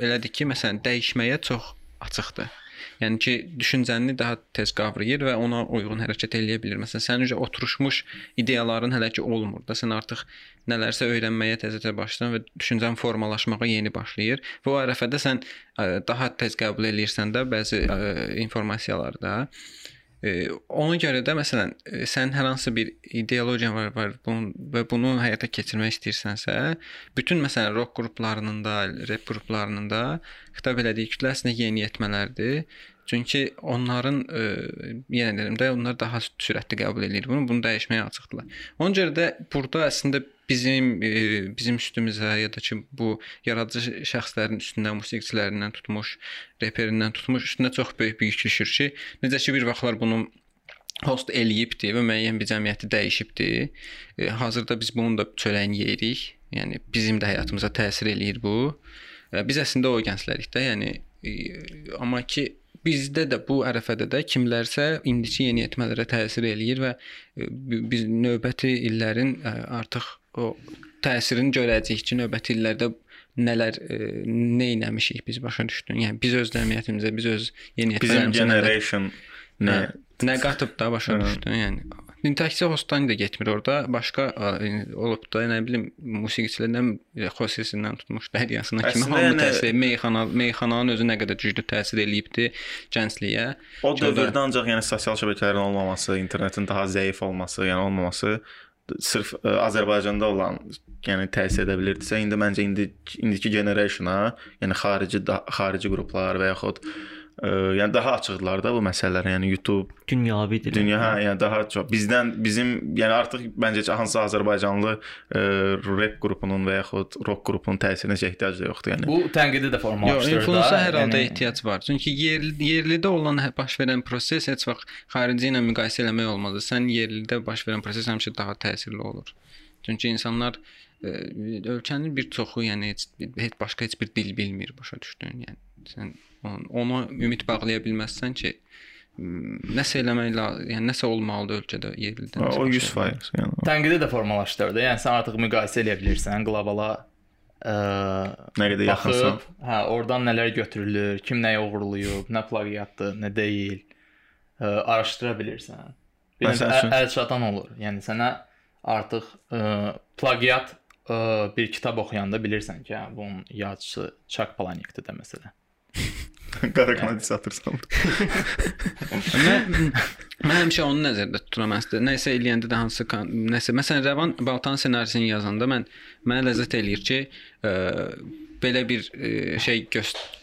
elədir ki, məsələn, dəyişməyə çox açıqdır. Yəni ki, düşüncəni daha tez qavrayır və ona uyğun hərəkət eləyə bilir. Məsələn, sənin üzə oturmuş ideyaların hələ ki olmur da. Sən artıq nələrsə öyrənməyə təzə-təzə başlayırsan və düşüncən formalaşmağa yeni başlayır. Və o ərəfədə sən ə, daha tez qəbul eləyirsən də bəzi ə, informasiyaları da. E, ona görə də məsələn e, sən hər hansı bir ideologiya var, var bunun və bunu həyata keçirmək istəyirsənsə, bütün məsələn rock qruplarının da, rep qruplarının da xitab elədiyi kütlə əslində yeniyetmələrdir. Çünki onların e, yenə deyirəm də onlar daha sürətli qəbul edir bunu, bunu dəyişməyə açıqdırlar. Ona görə də burada əslində bizim e, bizim üstümüzə ya da ki bu yaradıcı şəxslərin üstündən musiqiçilərindən tutmuş, reperindən tutmuş üstünə çox böyük bir yük düşür ki, necə ki bir vaxtlar bunu host eləyibdi və müəyyən bir cəmiyyəti dəyişibdi. E, hazırda biz bunun da çörəyini yeyirik. Yəni bizim də həyatımıza təsir eləyir bu. E, biz əslində o gənclərik də, yəni e, amma ki bizdə də bu ərəfədə də kimlərsə indiki yeniyetmələrə təsir eləyir və e, bi- biz növbəti illərin e, artıq o təsirini görəcəyik ki, növbəti illərdə nələr e, nə etmişik biz başa düşdün. Yəni biz öz cəmiyyətimizə, biz öz Bizim yeniyetmələrimizə nələr- generation nə Hə, nə qatıb da başa Hə. düşdün, yəni. İndi təkcə hostdan da getmir orada. Başqa ə, olub da, nə bilim, musiqiçilərdən xosisindən tutmuş bəhriyasına kimi Əslində hamı yəni- təsir, meyxana, meyxananın özü nə qədər güclü təsir eləyibdi gəncliyə. O da- dövrdə ancaq yəni sosial şəbəkələrin olmaması, internetin daha zəif olması, yəni olmaması sırf ə, Azərbaycanda olan, yəni təsir edə bilirdisə, indi məncə indi indiki generationa, yəni xarici da, xarici qruplar və yaxud ə, yəni daha açıqdılar da bu məsələlər. Yəni YouTube, Dünyavidir. dünya hə, yəni daha çox bizdən bizim yəni artıq məncə ki, hansı Azərbaycanlı ə, rep qrupunun və yaxud rock qrupunun təsirinə ehtiyac da yoxdur. Yəni Bu tənqidi də Yox, formalaşdırır da. influensa hər halda yəni- ehtiyac var. Çünki yerli yerlidə olan hə- baş verən proses heç vaxt xarici ilə müqayisə eləmək olmaz. Sən yerlidə baş verən proses həmişə daha təsirli olur. Çünki insanlar ə, ölkənin bir çoxu, yəni heç, heç başqa heç bir dil bilmir, başa düşdün? Yəni sən onu, onu ümid bağlaya bilməzsən ki, nəsə eləmək lazım, yəni nəsə olmalıdır ölkədə yerlidən. o başqa. 100%. Yəni tənqidi də formalaşdırır da. Yəni sən artıq müqayisə edə bilirsən qlobala ə, nə qədər yaxınsan. hə, oradan nələr götürülür, kim nəyi oğurlayıb, nə plagiatdır, nə deyil, ə, araşdıra bilirsən. Bir Məsəl Məsəl üçün- əl çatan olur. Yəni sənə artıq ə, plagiat ə, bir kitab oxuyanda bilirsən ki, hə, bunun yazıçısı Chuck Palahniukdur da məsələn. Qara kanat satırsan. mən mən həmişə onu nəzərdə tuturam əslində. Nəsə eləyəndə də hansı nəsə məsələn Rəvan Baltan ssenarisini yazanda mən mənə ləzzət eləyir ki, ə, belə bir ə, şey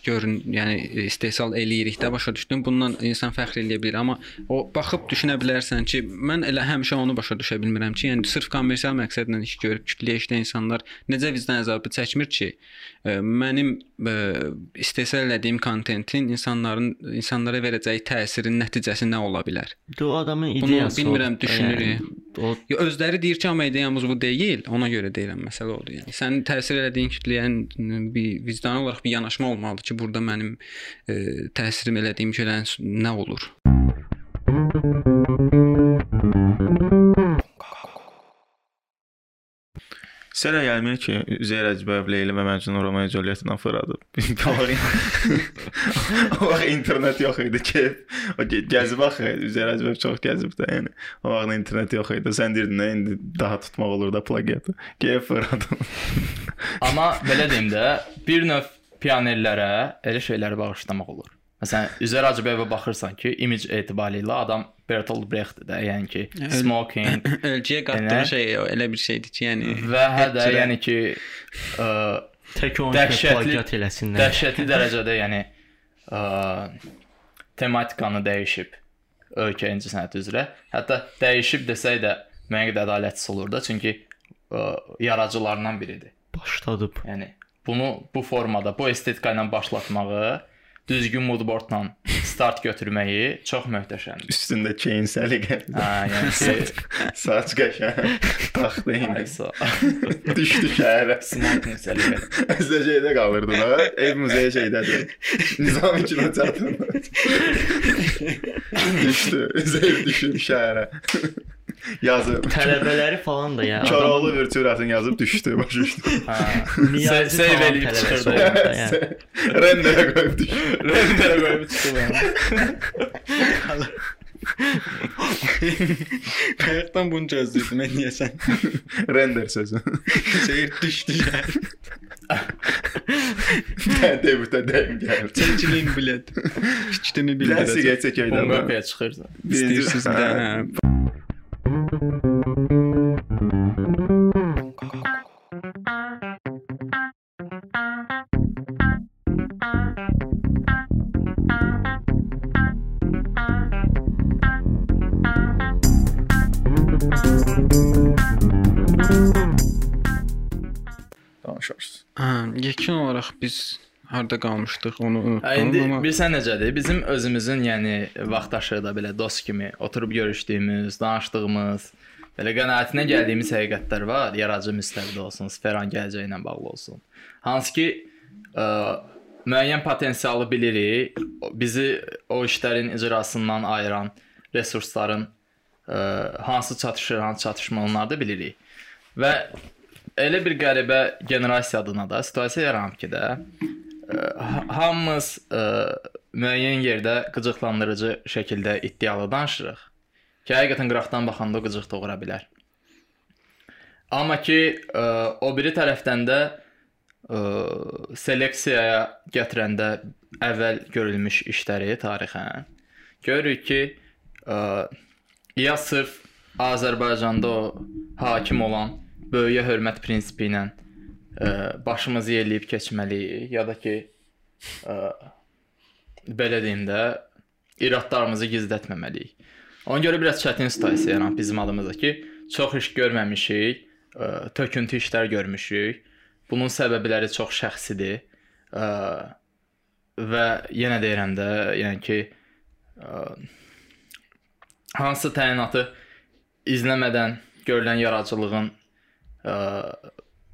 görün, yəni ə, istehsal eləyirik də başa düşdün. Bundan insan fəxr eləyə bilər, amma o baxıb düşünə bilərsən ki, mən elə həmişə onu başa düşə bilmirəm ki, yəni sırf kommersial məqsədlə iş görüb kütləyə işləyən insanlar necə vicdan əzabı çəkmir ki, ə, mənim ə, istehsal elədiyim kontentin insanların insanlara verəcəyi təsirin nəticəsi nə ola bilər? Bu adamın Bunu ideyası. bilmirəm, odur. düşünürük. Yəni, o özləri deyir ki, amma ideyamız bu deyil. Ona görə deyirəm, məsələ odur. Yəni sənin təsir elədiyin kütləyə bir vicdan olaraq bir yanaşma olmalıdır ki, burada mənim e, təsirim elədiyim şeylərin nə olur? Sənə gəlmir ki, Üzeyir Hacıbəyev Leyli və Məcnun Romeo Juliet-dən fırladıb. o vaxt internet yox idi ki, o gəzib axı, Üzeyir Hacıbəyev çox gəzib də, yəni. O vaxt internet yox idi. Sən deyirdin, nə indi daha tutmaq olur da plagiatı. Gəl fırladım. Amma belə deyim də, bir növ pionerlərə elə şeyləri bağışlamaq olur. Məsələn, Üzər Hacıbəyevə baxırsan ki, image etibarilə adam Bertolt Brecht-dir də, yəni ki, smoking Ölkəyə qatdığı Elə? şey o, elə bir şeydir ki, yəni və hə də yəni ki, ə, tək onu plagiat eləsinlər. dəhşətli dərəcədə yəni ə, tematikanı dəyişib ölkə incəsənəti üzrə. Hətta dəyişib desək də müəyyən qədər ədalətsiz olur da, çünki ə, yaradıcılarından biridir. başladıb. Yəni bunu bu formada, bu estetika ilə başlatmağı, düzgün moodboardla start götürməyi çox möhtəşəmdir. Üstündə chain səliqə. Hə, yəni ki, Saç qəşəng. Taxt deyil. aysa Düşdü şəhərə. smoking səliqə. Əzdə şeydə qalırdı da. Ev muzeyi şeydədir. Nizami kino teatrında. düşdü. Üzeyir düşdü şəhərə. Yazıb. Tələbələri falan da yəni. Koroğlu virtürazını yazıb düşdü, başa düşdü. Hə. Niyazi Save eləyib çıxırdı. da. Renderə qoyub düşdü. Renderə qoyub çıxdı. Qayıqdan bunu gözləyirdim mən deyəsən. Render sözü. Seyir düşdü yəni. Debutə deyim gəl. Çəkilin bilet. Fikrini Biləsi bildirəcəm. geçək Bunun öydə. qapıya çıxırsan. İstəyirsiniz bir Hə. dənə. Danışarsınız. Hə, olaraq biz harda qalmışdıq onu Hə, unutdum indi amma bilsən necədir? Bizim özümüzün, yəni vaxtaşı da belə dost kimi oturub görüşdüyümüz, danışdığımız, belə qənaətinə gəldiyimiz həqiqətlər var. Yaradıcı müstəvidə olsun, sferan gələcəyi ilə bağlı olsun. Hansı ki, ə, müəyyən potensialı bilirik. Bizi o işlərin icrasından ayıran resursların ə, hansı çatışır, hansı çatışmır onları da bilirik. Və elə bir qəribə generasiya adına da situasiya yaranıb ki də hamımız ə, müəyyən yerdə qıcıqlandırıcı şəkildə iddialı danışırıq. Ki həqiqətən qıraqdan baxanda qıcıq doğura bilər. Amma ki ə, o biri tərəfdən də ə, seleksiyaya gətirəndə əvvəl görülmüş işləri tarixən görürük ki, ə, ya sırf Azərbaycanda o hakim olan böyüyə hörmət prinsipi ilə ə, başımızı yelləyib keçməliyik ya da ki ə, belə deyim də iradlarımızı gizlətməməliyik. Ona görə biraz çətin situasiya yaranıb bizim adımızda ki, çox iş görməmişik, ə, töküntü işlər görmüşük. Bunun səbəbləri çox şəxsidir. Ə, və yenə deyirəm də, yəni ki, ə, hansı təyinatı izləmədən görülən yaradıcılığın ə,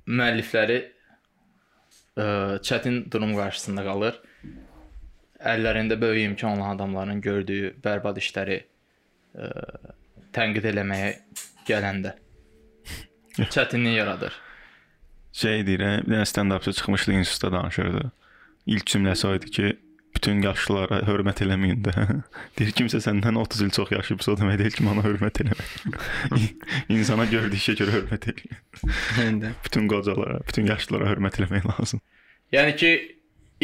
müəllifləri ə, çətin durum qarşısında qalır. Əllərində böyük imkan olan adamların gördüyü bərbad işləri ə, tənqid eləməyə gələndə çətinlik yaradır. Şey deyirəm, bir dənə stand-upçı çıxmışdı institutda danışırdı. İlk cümləsi o idi ki, bütün yaşlılara hörmət eləməyin də. Deyir kimsə səndən 30 il çox yaşayıbsa, o demək deyil ki, ona hörmət eləmək. İnsana gördüyü işə görə hörmət eləyin. Həm də. Bütün qocalara, bütün yaşlılara hörmət eləmək lazım. Yəni ki,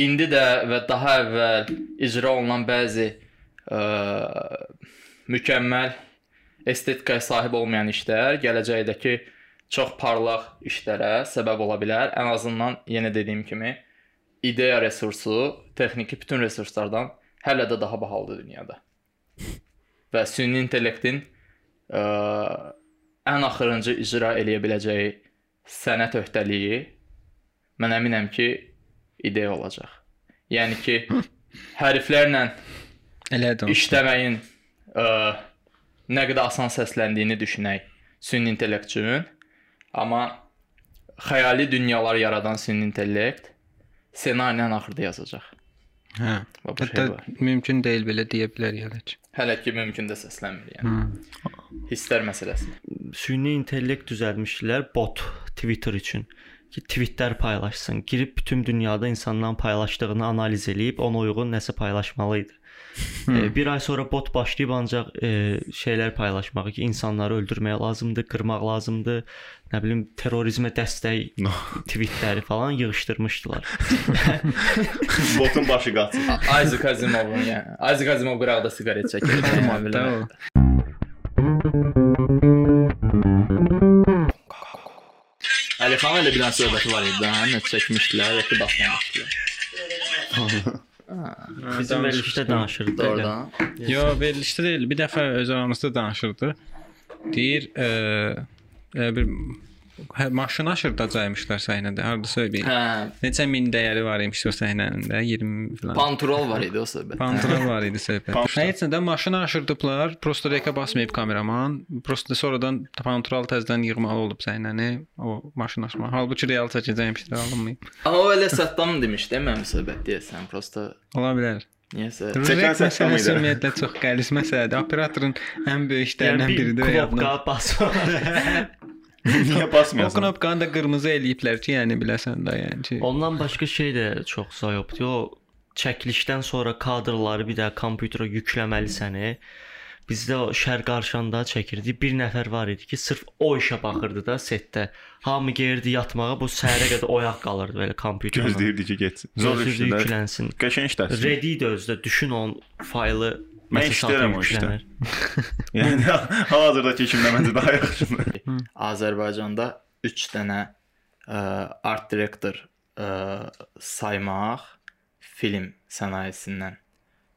indi də və daha əvvəl icra olunan bəzi ə, mükəmməl estetikaya sahib olmayan işlər gələcəkdəki çox parlaq işlərə səbəb ola bilər. Ən azından yenə dediyim kimi ideya resursu texniki bütün resurslardan hələ də daha bahalıdır dünyada. Və süni intellektin ə, ən axırıncı icra eləyə biləcəyi sənət öhdəliyi mən əminəm ki, ideya olacaq. Yəni ki, hərflərlə Elə də. işləməyin ə, nə qədər asan səsləndiyini düşünək süni intellekt üçün. Amma xəyali dünyalar yaradan süni intellekt ssenarini ən axırda yazacaq. Hə. Bu şey Hətta var. mümkün deyil belə deyə bilər yələc. Hələ ki mümkün də səslənmir yəni. Hı. Hisslər məsələsi. Süni intellekt düzəltmişdilər bot Twitter üçün ki, tweetlər paylaşsın. Girib bütün dünyada insanların paylaşdığını analiz eləyib ona uyğun nəsə paylaşmalı idi. E, bir ay sonra bot başlayıb ancaq e, şeylər paylaşmağı ki, insanları öldürmək lazımdır, qırmaq lazımdır, nə bilim terrorizmə dəstək tweetləri falan yığışdırmışdılar. Botun başı qaçır. Isaac Asimovun yəni. Isaac Asimov qıraqda siqaret çəkir. Formatda o. Əlixan elə bir dənə söhbəti var idi, hə, nə çəkmişdilər, yoxsa baxmamışdılar. Bizim verilişdə danışırdı. elə. Doğrudan. Yo, verilişdə deyil. Bir dəfə öz aramızda danışırdı. Deyir, e, e, bir hə, maşın aşırdacaymışlar səhnədə. Hardasa bir Hə, neçə min dəyəri var imiş o səhnənin də 20 falan. Pantrol var idi o söhbət. Pantra var idi söhbət. Heç nədən maşını aşırdıblar. Prosta reka basmayıb kameraman. Prosta sonradan pantral təzədən yığmalı olub səhnəni. O maşın aşma. Halbuki real çəkəcəymişlər alınmayıb. Amma o elə Saddam demişdi, mənim söhbət deyəsən, prosta Ola bilər. niyəsə. Çəkən məsələsi idi. ümumiyyətlə çox qəlis məsələdir. Operatorun ən böyük işlərindən Yəni bir biridir. Niyə O basmıyorsun? knopkanı da qırmızı eləyiblər ki, yəni biləsən də, yəni ki. Ondan başqa şey də çox zayobdur. O çəkilişdən sonra kadrları bir də kompüterə yükləməlisəni. Bizdə o şər qarşanda çəkirdi. Bir nəfər var idi ki, sırf o işə baxırdı da setdə. Hamı gəlirdi yatmağa, bu səhərə qədər oyaq qalırdı belə kompüterdə. Gözləyirdi ki, getsin. Zor işdir. də. yüklənsin. Qəşəng işdir. Ready idi özdə. Düşün onun faylı Mən işləyirəm o işdə. Yəni hazırdakı kimdə məncə daha yaxşıdır. Azərbaycanda 3 dənə ə, art direktor ə, saymaq film sənayesindən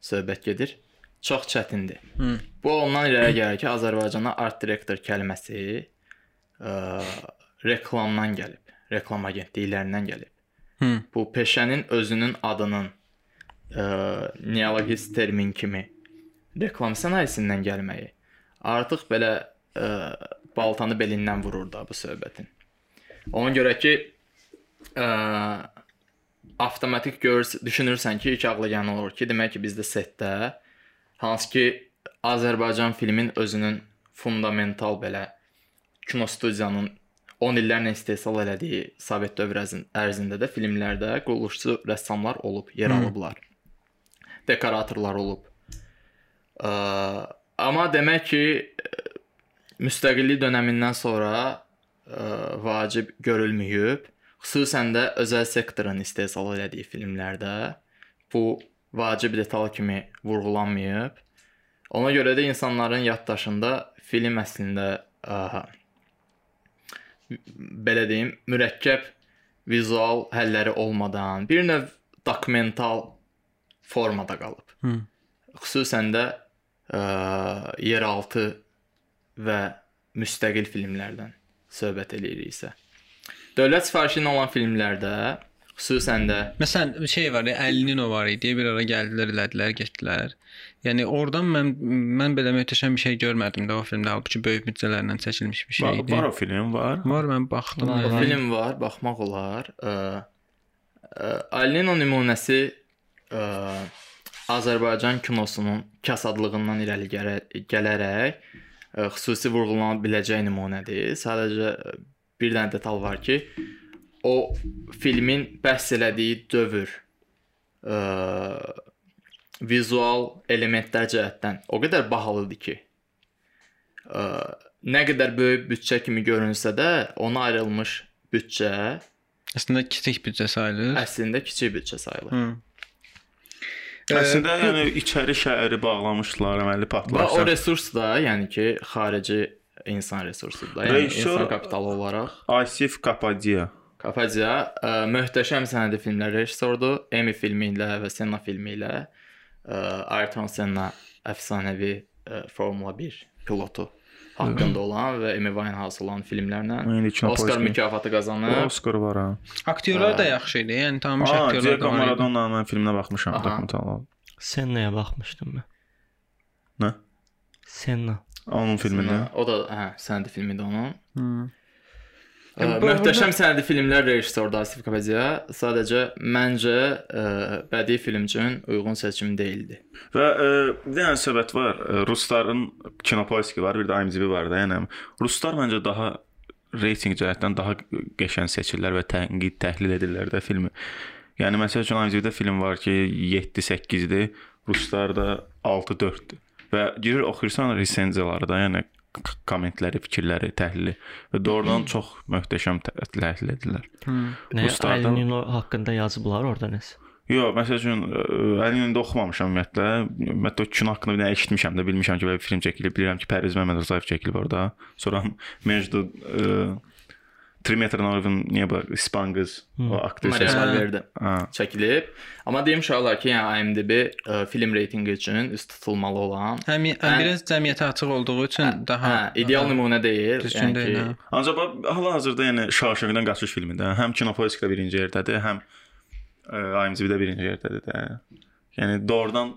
söhbət gedir. Çox çətindir. Hı. Bu ondan irəli gəlir ki, Azərbaycanda art direktor kəlməsi ə, reklamdan gəlib, reklam agentliklərindən gəlib. Hı. Bu peşənin özünün adının ə, neologist termin kimi reklam sənayesindən gəlməyi artıq belə ə, baltanı belindən vurur da bu söhbətin. Ona görə ki ə, avtomatik görürs düşünürsən ki, ilk ağla gələn olur ki, demək ki, bizdə setdə hansı ki Azərbaycan filmin özünün fundamental belə kinostudiyanın 10 illərlə istehsal elədiyi Sovet dövrü ərzin- ərzində də filmlərdə quruluşçu rəssamlar olub, yer alıblar. Dekoratorlar olub. Amma demək ki, ə, müstəqillik dönəmindən sonra ə, vacib görülməyib. Xüsusən də özəl sektorun istehsal elədiyi filmlərdə bu vacib detal kimi vurğulanmayıb. Ona görə də insanların yaddaşında film əslində ə, belə deyim, mürəkkəb vizual həlləri olmadan, bir növ dokumental formada qalıb. Hı. Xüsusən də ə, yeraltı və müstəqil filmlərdən söhbət eləyiriksə. Dövlət sifarişi ilə olan filmlərdə xüsusən də Məsələn, bir şey var, Əlinin o var idi, bir ara gəldilər, elədilər, getdilər. Yəni oradan mən mən belə möhtəşəm bir şey görmədim də o filmdə, halbuki böyük büdcələrlə çəkilmiş bir Var, şeydi. var o film var. Var, mən baxdım. Var, O yəni. film var, baxmaq olar. Ə, ə, Alino nümunəsi ə, Azərbaycan kinosunun kasadlığından irəli gələ, gələrək ə, xüsusi vurğulana biləcək nümunədir. Sadəcə ə, bir dənə detal var ki, o filmin bəhs elədiyi dövr ə, vizual elementlər cəhətdən o qədər bahalıdır ki, ə, nə qədər böyük büdcə kimi görünsə də, ona ayrılmış büdcə Əslində kiçik büdcə sayılır. əslində kiçik büdcə sayılır. Hı. Əslində yəni içəri şəhəri bağlamışdılar, əməlli Və o resurs da, yəni ki, xarici insan resursudur da, yəni Rejissor- insan kapitalı olaraq. Asif Kapadia. Kapadia ə, möhtəşəm sənədi filmlər rejissordur. Emmy filmi ilə və Senna filmi ilə ə, Ayrton Senna əfsanəvi ə, Formula 1 pilotu haqqında olan və Emmy Winehouse olan filmlərlə Oscar mükafatı qazanıb. Oscar var ha. Aktyorlar da yaxşı idi. Yəni tanınmış aktyorlar Diego da var. idi. Maradona'nın mən filminə baxmışam, dokumental. Senna'ya baxmışdım mən. Nə? Senna. Onun filminə. O da hə, sənədi filmidir onun. Hı. Ə, Yəni möhtəşəm sənədi filmlər rejissordur Asif Kapadia. Sadəcə məncə ə, bədii film üçün uyğun seçim deyildi. Və e, bir dənə söhbət var. E, Rusların Kinopoiski var, bir də IMDb var da. Yəni ruslar məncə daha reytinq cəhətdən daha qəşəng seçirlər və tənqid, təhlil edirlər də filmi. Yəni məsəl üçün IMDb-də film var ki, 7-8-dir, ruslarda 6-4-dür. Və girir oxuyursan resenziyaları da, yəni kommentləri, fikirləri, təhlili və doğrudan çox möhtəşəm tə- təhlil edirlər. Nə Ruslardan- Alino haqqında yazıblar orada nəsə. Yox, məsəl üçün əlində oxumamışam ümumiyyətlə. Ümumiyyətlə kino haqqında bir dənə eşitmişəm də, bilmişəm ki, belə bir film çəkilib. Bilirəm ki, Pərviz Məmmədrzayev çəkilib orada. Sonra Mecdu 3 metr Norvin niyə bu İspan qız o aktrisa. Maria Hə. Ha. çəkilib. Amma deyim uşaqlar ki, yəni IMDb ə, film reytinqi üçün üst tutulmalı olan Həm Hə. biraz cəmiyyətə açıq olduğu üçün daha hə, ideal nümunə deyil. Yəni ki, hə. Ancaq hal-hazırda yəni Şaşıqdan qaçış filmində həm Kinopoiskdə birinci yerdədir, həm ə, IMDb-də birinci yerdədir də. Yəni doğrudan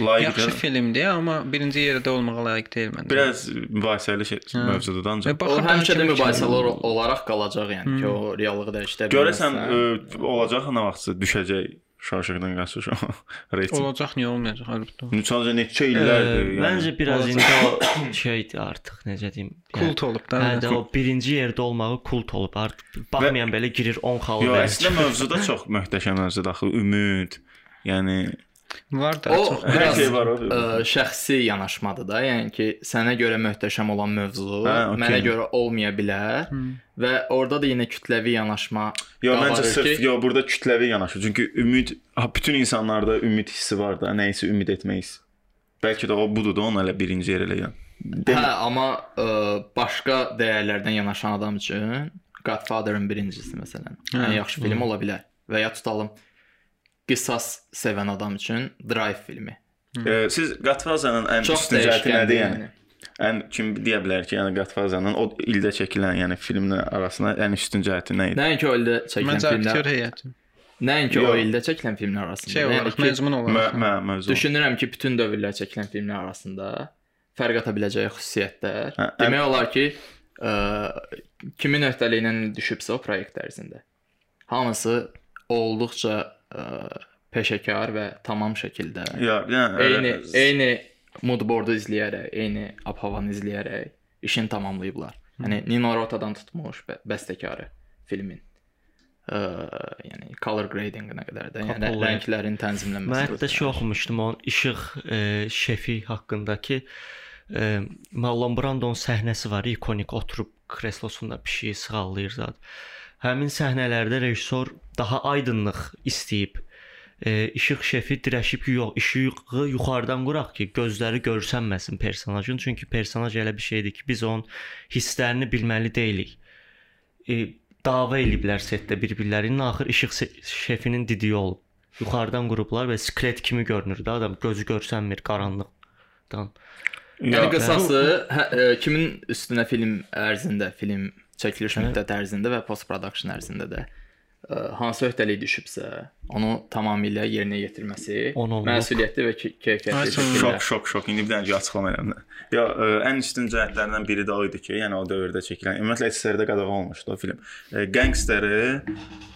layiq Yaxşı filmdir, amma birinci yerdə olmağa layiq deyil məncə. biraz mübahisəli şey, mövzudur ancaq. o baxın həmişə də mübahisələr ol- olaraq qalacaq, yəni ki, o reallığı dəyişdirə Görəsən bilməzsən. ə, olacaq nə vaxtsa düşəcək Şaşıqdan qaçış olacaq, niyə olmayacaq əlbəttə. Sadəcə neçə illərdir. Ə, Məncə biraz indi o şeydir artıq, necə deyim. Kult olub da. Hə, də o birinci yerdə olmağı kult olub. Artıq baxmayan belə girir 10 xalı Yox, əslində mövzuda çox möhtəşəm mövzudur axı, ümid. Yəni Var da O çox. Biraz şey var o. ə, şəxsi yanaşmadır da. Yəni ki, sənə görə möhtəşəm olan mövzu Hə, okey. mənə görə olmaya bilər və orada da yenə kütləvi yanaşma Yox, məncə sırf ki- yox, burada kütləvi yanaşır. Çünki ümid, ha, bütün insanlarda ümid hissi var da, nəyisə ümid etmək. Bəlkə də o budur da onu elə birinci yer eləyən. Hə, amma ə, başqa dəyərlərdən yanaşan adam üçün Godfather-ın birincisi məsələn Hə. ən yaxşı film ola bilər. Və ya tutalım qisas sevən adam üçün Drive filmi. E, siz Godfather-ın ən Çox üstün cəhəti nədir yəni? Ən kim deyə bilər ki, yəni Godfather-ın o ildə çəkilən, yəni filmlə arasında ən üstün cəhəti nə idi? Nəinki o ildə çəkilən Məncə aktyor filmlər, heyəti. nəinki o Yox. ildə çəkilən filmlər arasında. Şey yəni olaraq, ki, məcmun Mə, olaraq. mə, mövzu. düşünürəm ki, bütün dövrlər çəkilən filmlər arasında fərq ata biləcəyi xüsusiyyətlər. Hə, Demək olar ki, ə, kimin öhdəliyinə düşübsə o proyekt ərzində. Hamısı olduqca peşəkar və tamam şəkildə Ya, yəni eyni elə- eyni moodboardu izləyərək, eyni ab-havanı izləyərək işini tamamlayıblar. Yəni Nino Rota'dan tutmuş bə bəstəkarı filmin. Ə, yəni color grading-nə qədər də, yəni Kapolaya. rənglərin Mən tənzimlənməsi. hətta şey oxumuşdum onun işıq e, şefi haqqındakı e, Marlon Brando'nun səhnəsi var, ikonik oturub kreslosunda pişiyi sığallayır zad. Həmin səhnələrdə rejissor daha aydınlıq istəyib. E, işıq şefi dirəşib ki, yox, işığı yuxarıdan quraq ki, gözləri görsənməsin personajın, çünki personaj elə bir şeydir ki, biz onun hisslərini bilməli deyilik. E, dava eliblər setdə bir-birlərinin axır işıq şefinin dediyi olub. yuxarıdan qurublar və sklet kimi görünür də adam gözü görsənmir qaranlıqdan. Yəni qısası hə, e, kimin üstünə film ərzində, film çəkiliş müddəti ərzində və post production ərzində də ə, hansı öhdəlik düşübsə, onu tamamilə yerinə yetirməsi məsuliyyətli və ke- keyfiyyətli şəkildə. Şok, şok, şok. İndi bir dənə açıqlama edirəm. Ya ə, ən üstün cəhətlərindən biri də o idi ki, yəni o dövrdə çəkilən, ümumiyyətlə SSR-də qadağan olmuşdu o film. E, Gangsteri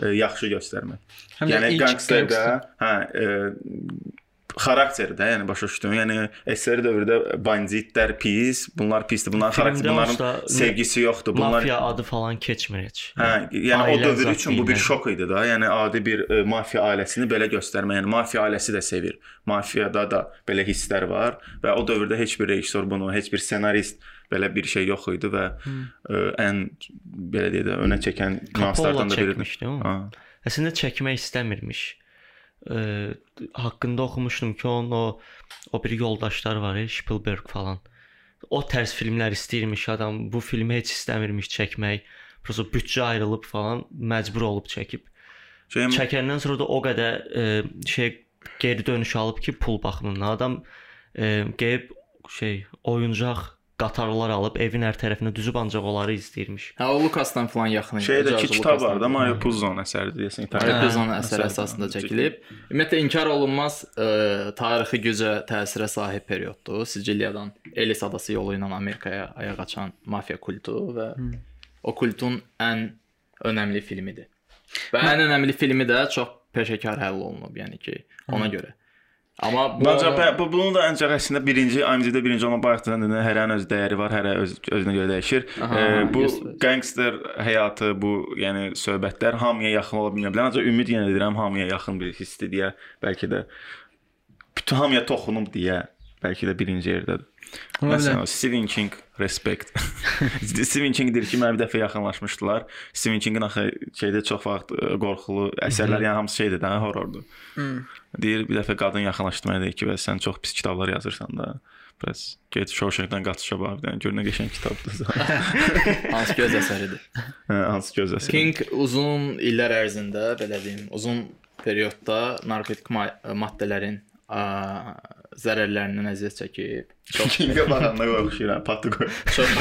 e, yaxşı göstərmək. Həm Yəni gangsterdə, gangster. hə, e, xarakteri də, yəni başa düşdün. Yəni SSR dövrdə banditlər pis, bunlar pisdir. Bunların xarakteri, bunların olsa, sevgisi yoxdur. Bunlar Mafiya adı falan keçmir heç. Hə, yəni Ailə o dövr üçün bu bir şok idi da. Yəni adi bir e, mafiya ailəsini belə göstərmək, yəni mafiya ailəsi də sevir. Mafiyada da belə hisslər var və o dövrdə heç bir rejissor bunu, heç bir ssenarist belə bir şey yox idi və ə, ən belə deyək də önə çəkən nüanslardan da biridir. Ha. Əslində çəkmək istəmirmiş. Ə, haqqında oxumuşdum ki, onun o o bir yoldaşları var, Spielberg falan. O tərz filmlər istəyirmiş adam. Bu filmi heç istəmirmiş çəkmək. Prosta büdcə ayrılıb falan məcbur olub çəkib. Şey, Çəkəndən sonra da o qədər ə, şey geri dönüş alıb ki, pul baxımından adam ə, gəlib şey oyuncaq qatarlar alıb evin hər tərəfinə düzüb ancaq onları izləyirmiş. Hə, o Lucasdan falan yaxın idi. şeydəki kitab var da. Mario Puzo'nun əsəridir deyəsən. Mario Puzo'nun əsəri əsasında çəkilib. Ümumiyyətlə inkar olunmaz ə, tarixi gücə təsirə sahib perioddur. Siciliyadan Elis adası yolu ilə Amerikaya ayaq açan mafiya kultu və o kultun ən önəmli filmidir. Və ən önəmli filmi də çox peşəkar həll olunub, yəni ki, ona görə. Amma bu Ancaq bu bunun da ancaq əslində birinci IMDb-də birinci olan dedin, hərənin öz dəyəri var, hərə öz özünə görə dəyişir. Aha, E, bu yes, gangster həyatı, bu yəni söhbətlər hamıya yaxın ola bilmə bilər. Ancaq ümid yenə edirəm hamıya yaxın bir hissdir deyə, bəlkə də bütün hamıya toxunub deyə, bəlkə də birinci yerdədir. Məsələn, Stephen King respect. Stephen King deyir ki, mənə bir dəfə yaxınlaşmışdılar. Stephen Kingin axı şeydə çox vaxt ə, qorxulu əsərlər, yəni hamısı şeydir də, horrordur. Deyir bir dəfə qadın yaxınlaşdı mənə deyir ki, bəs sən çox pis kitablar yazırsan da. Bəs get Shawshank-dan qaçışa bax bir dənə gör nə qəşəng kitabdır. hansı göz əsəridir. Hə, hansı gözləsin. King uzun illər ərzində, belə deyim, uzun periodda narkotik ma maddələrin ə, zərərlərindən əziyyət çəkib. Çox Kingə baxanda oxşayıram, patı qoy. çox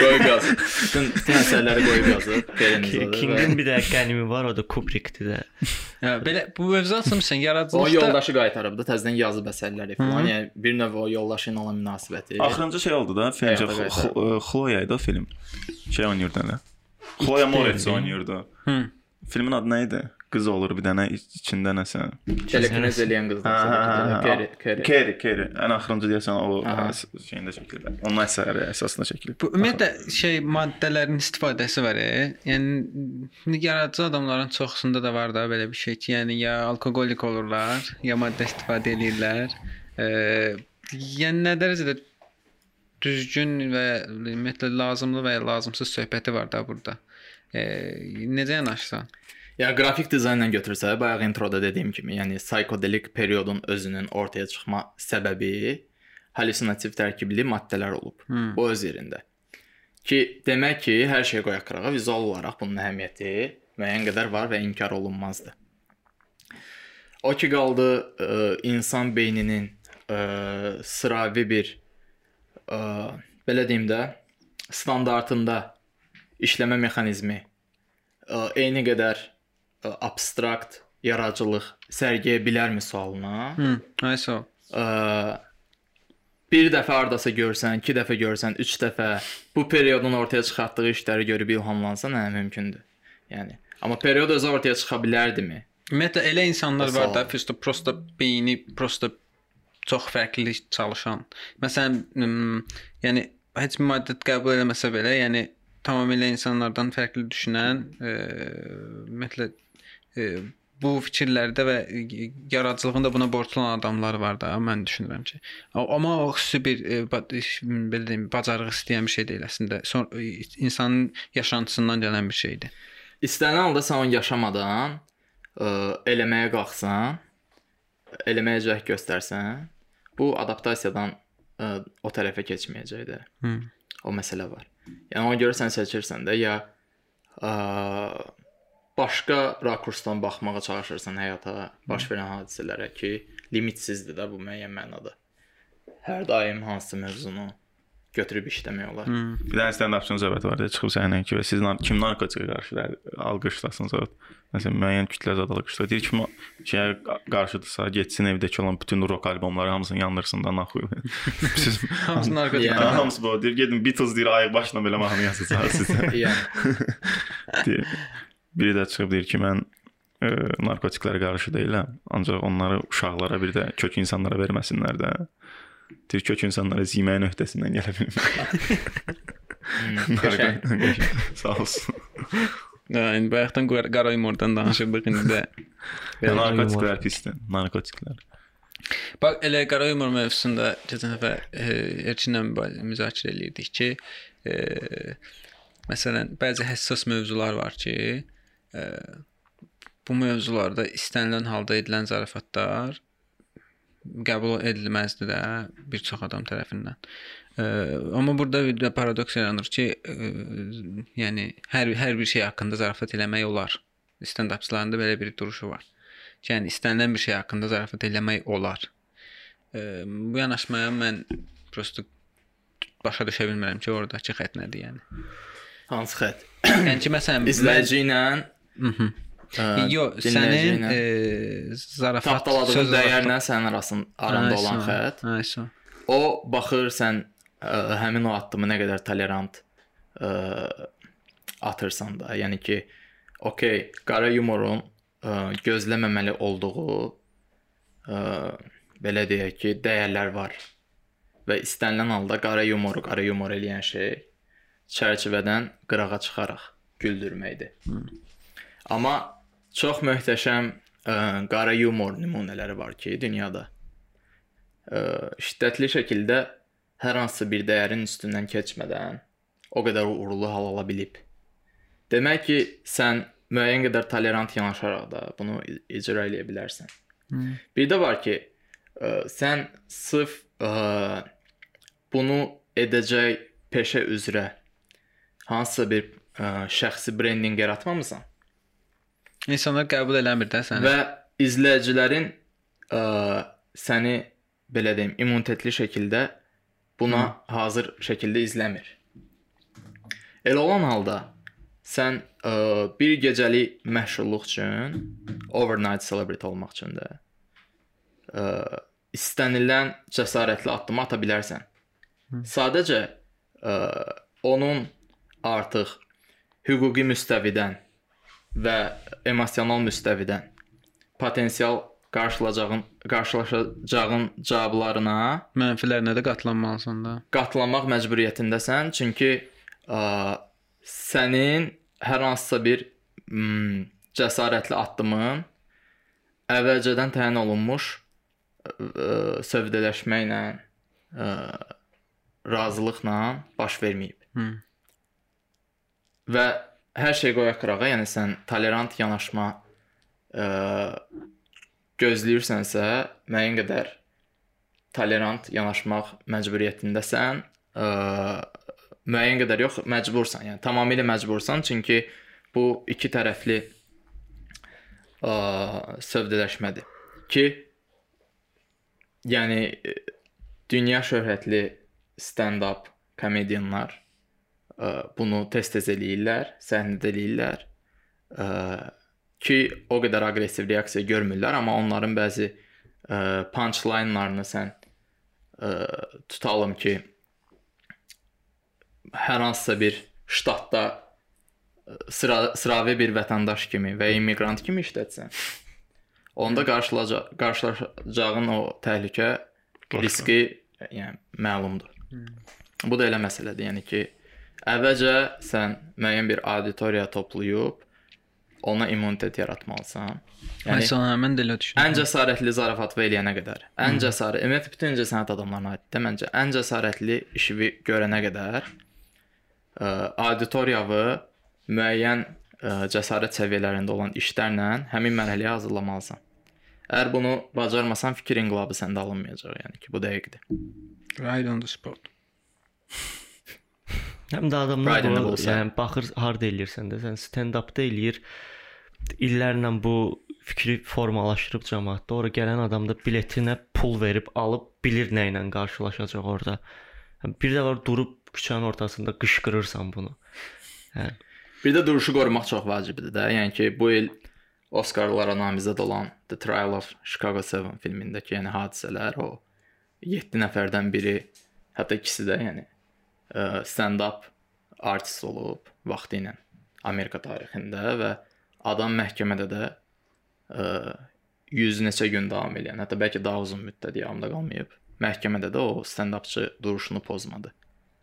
qoyub yazıb. Bütün, əsərləri qoyub yazıb. Perenizada. Kingin bir də qənimi var, o da Kubrickdir də. Hə, belə bu mövzu açmısan O yaradıcılıqda yoldaşı qaytarıb da təzədən yazıb əsərləri falan. Yəni bir növ o yoldaşı ilə olan münasibəti. Axırıncı şey oldu da, filmcə. Xloya idi o film. Şey oynayırdı nə? Xloya Moretz oynayırdı. Hı. Filmin adı nə idi? Qız olur bir dənə iç- içində nəsə. telekinez eləyən hə, Kerry. Kerry. Kerry. Ən axırıncı deyəsən o şeyində çəkilib. Onun əsəri əsasında çəkilib. Bu ümumiyyətlə şey maddələrin istifadəsi var. E? Yəni yaradıcı adamların çoxsunda da var da belə bir şey ki, yəni ya alkoqolik olurlar, ya maddə istifadə edirlər. E, yəni nə dərəcədə düzgün və ümumiyyətlə lazımlı və ya lazımsız söhbəti var da burada. E, necə yanaşsan? Yəni qrafik dizaynla götürsə, bayaq introda dediyim kimi, yəni psixodelik periodun özünün ortaya çıxma səbəbi hallyutsinativ tərkibli maddələr olub. Hmm. Bu öz yerində. Ki demək ki, hər şey qoyaq qırağa, vizual olaraq bunun əhəmiyyəti müəyyən qədər var və inkar olunmazdı. O ki qaldı ə, insan beyninin ə, sıravi bir ə, belə deyim də standartında işləmə mexanizmi ə, eyni qədər abstrakt yaradıcılıq sərgiləyə bilərmi sualına? Hı, ay sağ ol. Ə, bir dəfə hardasa görsən, 2 dəfə görsən, 3 dəfə bu periodun ortaya çıxartdığı işləri görüb ilhamlansan, hə, mümkündür. Yəni, amma period özü ortaya çıxa bilərdimi? Ümumiyyətlə elə insanlar var da, prosta prosta beyni prosta çox fərqli çalışan. Məsələn, yəni heç bir maddə qəbul eləməsə belə, yəni tamamilə insanlardan fərqli düşünən, ümumiyyətlə bu fikirlərdə və yaradıcılığında buna borclu olan adamlar var da, mən düşünürəm ki. Amma o xüsusi bir e, belə deyim, bacarıq istəyən bir şey deyil əslində. Son e, insanın yaşantısından gələn bir şeydir. İstənilən halda sən onu yaşamadan ə, eləməyə qalxsan, eləməyə cəhd göstərsən, bu adaptasiyadan ə, o tərəfə keçməyəcək də. Hı. O məsələ var. Yəni ona görə sən seçirsən də ya ə, başqa rakursdan baxmağa çalışırsan həyata, baş verən hadisələrə ki, limitsizdir də bu müəyyən mənada. Hər daim hansı mövzunu götürüb işləmək olar. Hmm. Bir dənə stand-upçının söhbəti var da, çıxıb səhnəyə ki, və siz kim narkotikə qarşı alqışlasınız o. Məsələn, müəyyən kütlə zad alqışlar. Deyir ki, şeyə qarşıdırsa, getsin evdəki olan bütün rock albomları hamısını yandırsın da naxuy. siz Hamısı narkotik. Yəni- Ha, hamısı bu. Deyir gedin Beatles deyir ayaq başına belə mahnı yazacaq sizə. Yəni. Biri də çıxıb deyir ki, mən e, narkotiklərə qarşı deyiləm, ancaq onları uşaqlara bir də kök insanlara verməsinlər də. Deyir kök insanlara yeməyin öhdəsindən gələ bilmir. qəşəng. Sağ olsun. Yəni bayaqdan qara yumurtadan danışırdıq indi də. Narkotiklər pisdir. Narkotiklər. Bax elə qara yumor mövzusunda keçən dəfə e, müba- müzakirə eləyirdik ki, e, məsələn, bəzi həssas mövzular var ki, e, bu mövzularda istənilən halda edilən zarafatlar qəbul edilməzdi də bir çox adam tərəfindən. E, amma burada bir paradoks yaranır ki, e, yəni hər hər bir şey haqqında zarafat eləmək olar. Stand-upçıların da belə bir duruşu var. Ki, yəni istənilən bir şey haqqında zarafat eləmək olar. E, bu yanaşmaya mən prosta başa düşə bilmirəm ki, oradakı xətt nədir yəni. Hansı xətt? Yəni ki, məsələn, İzləyici ilə Mhm. Ə, Yox, sənin e, zarafat tapdaladığın dəyərlə sənin arasın aranda olan xətt. Ayso. O baxır sən ə, həmin o addımı nə qədər tolerant ə, atırsan da. Yəni ki, okey, qara yumorun ə, gözləməməli olduğu ə, belə deyək ki, dəyərlər var. Və istənilən halda qara yumoru qara yumor eləyən şey çərçivədən qırağa çıxaraq güldürməkdir. Amma çox möhtəşəm ə, qara yumor nümunələri var ki, dünyada. Ə, şiddətli şəkildə hər hansı bir dəyərin üstündən keçmədən o qədər uğurlu hal ala bilib. Demək ki, sən müəyyən qədər tolerant yanaşaraq da bunu icra edə bilərsən. Bir də var ki, ə, sən sırf ə, bunu edəcək peşə üzrə hansısa bir ə, şəxsi brendinq yaratmamısan İnsanlar qəbul eləmir də səni. və izləyicilərin ə, səni belə deyim, immunitetli şəkildə buna hazır şəkildə izləmir. Elə olan halda sən ə, bir gecəlik məşğulluq üçün, overnight celebrity olmaq üçün də ə, istənilən cəsarətli addımı ata bilərsən. Sadəcə ə, onun artıq hüquqi müstəvidən və emosional müstəvidən potensial qarşılayacağın qarşılaşacağın cavablarına Mənfilərinə də qatlanmalısan da. qatlanmaq məcburiyyətindəsən, çünki ə, sənin hər hansısa bir m, cəsarətli addımın əvvəlcədən təyin olunmuş ə, sövdələşməklə, ə, razılıqla baş verməyib. Hı. Və hər şey qoyaq qırağa, yəni sən tolerant yanaşma ə, gözləyirsənsə, müəyyən qədər tolerant yanaşmaq məcburiyyətindəsən. Ə, müəyyən qədər yox, məcbursan. Yəni tamamilə məcbursan, çünki bu iki tərəfli ə, sövdələşmədir ki, yəni e, dünya şöhrətli stand-up komediyanlar ə, bunu tez-tez eləyirlər, səhnədə eləyirlər. Ki, o qədər aqressiv reaksiya görmürlər, amma onların bəzi ə, punchline-larını sən ə, tutalım ki, hər hansısa bir ştatda ə, sıra sıravi bir vətəndaş kimi və immiqrant kimi işlətsən, onda qarşılaca qarşılaşacağın o təhlükə riski yəni məlumdur. Bu da elə məsələdir. Yəni ki, əvvəlcə sən müəyyən bir auditoriya toplayıb ona immunitet yaratmalısan. Yəni hə, mən də elə düşünürəm. ən cəsarətli zarafat eləyənə qədər, ən cəsarət, ümumiyyətlə bütün incəsənət adamlarına aiddir məncə. Ən cəsarətli işi görənə qədər ə, auditoriyanı müəyyən ə, cəsarət səviyyələrində olan işlərlə həmin mərhələyə hazırlamalısan. Əgər bunu bacarmasan, fikir inqilabı səndə alınmayacaq, yəni ki, bu dəqiqdir. Right on the spot. Həm də adamlar bullseye. yəni baxır harda eləyirsən də, sən stand-upda eləyir. illərlə bu fikri formalaşdırıb cəmaətdə, ora gələn adam da biletinə pul verib alıb bilir nə ilə qarşılaşacaq orada. Bir də var durub küçənin ortasında qışqırırsan bunu. Hə. Bir də duruşu qorumaq çox vacibdir də. Yəni ki, bu il Oscarlara namizəd olan The Trial of Chicago 7 filmindəki yəni hadisələr o 7 nəfərdən biri, hətta ikisi də yəni stand-up artist olub vaxtı ilə Amerika tarixində və adam məhkəmədə də ə, 100 neçə gün davam edən, hətta bəlkə daha uzun müddət yanında qalmayıb. Məhkəmədə də o stand-upçı duruşunu pozmadı.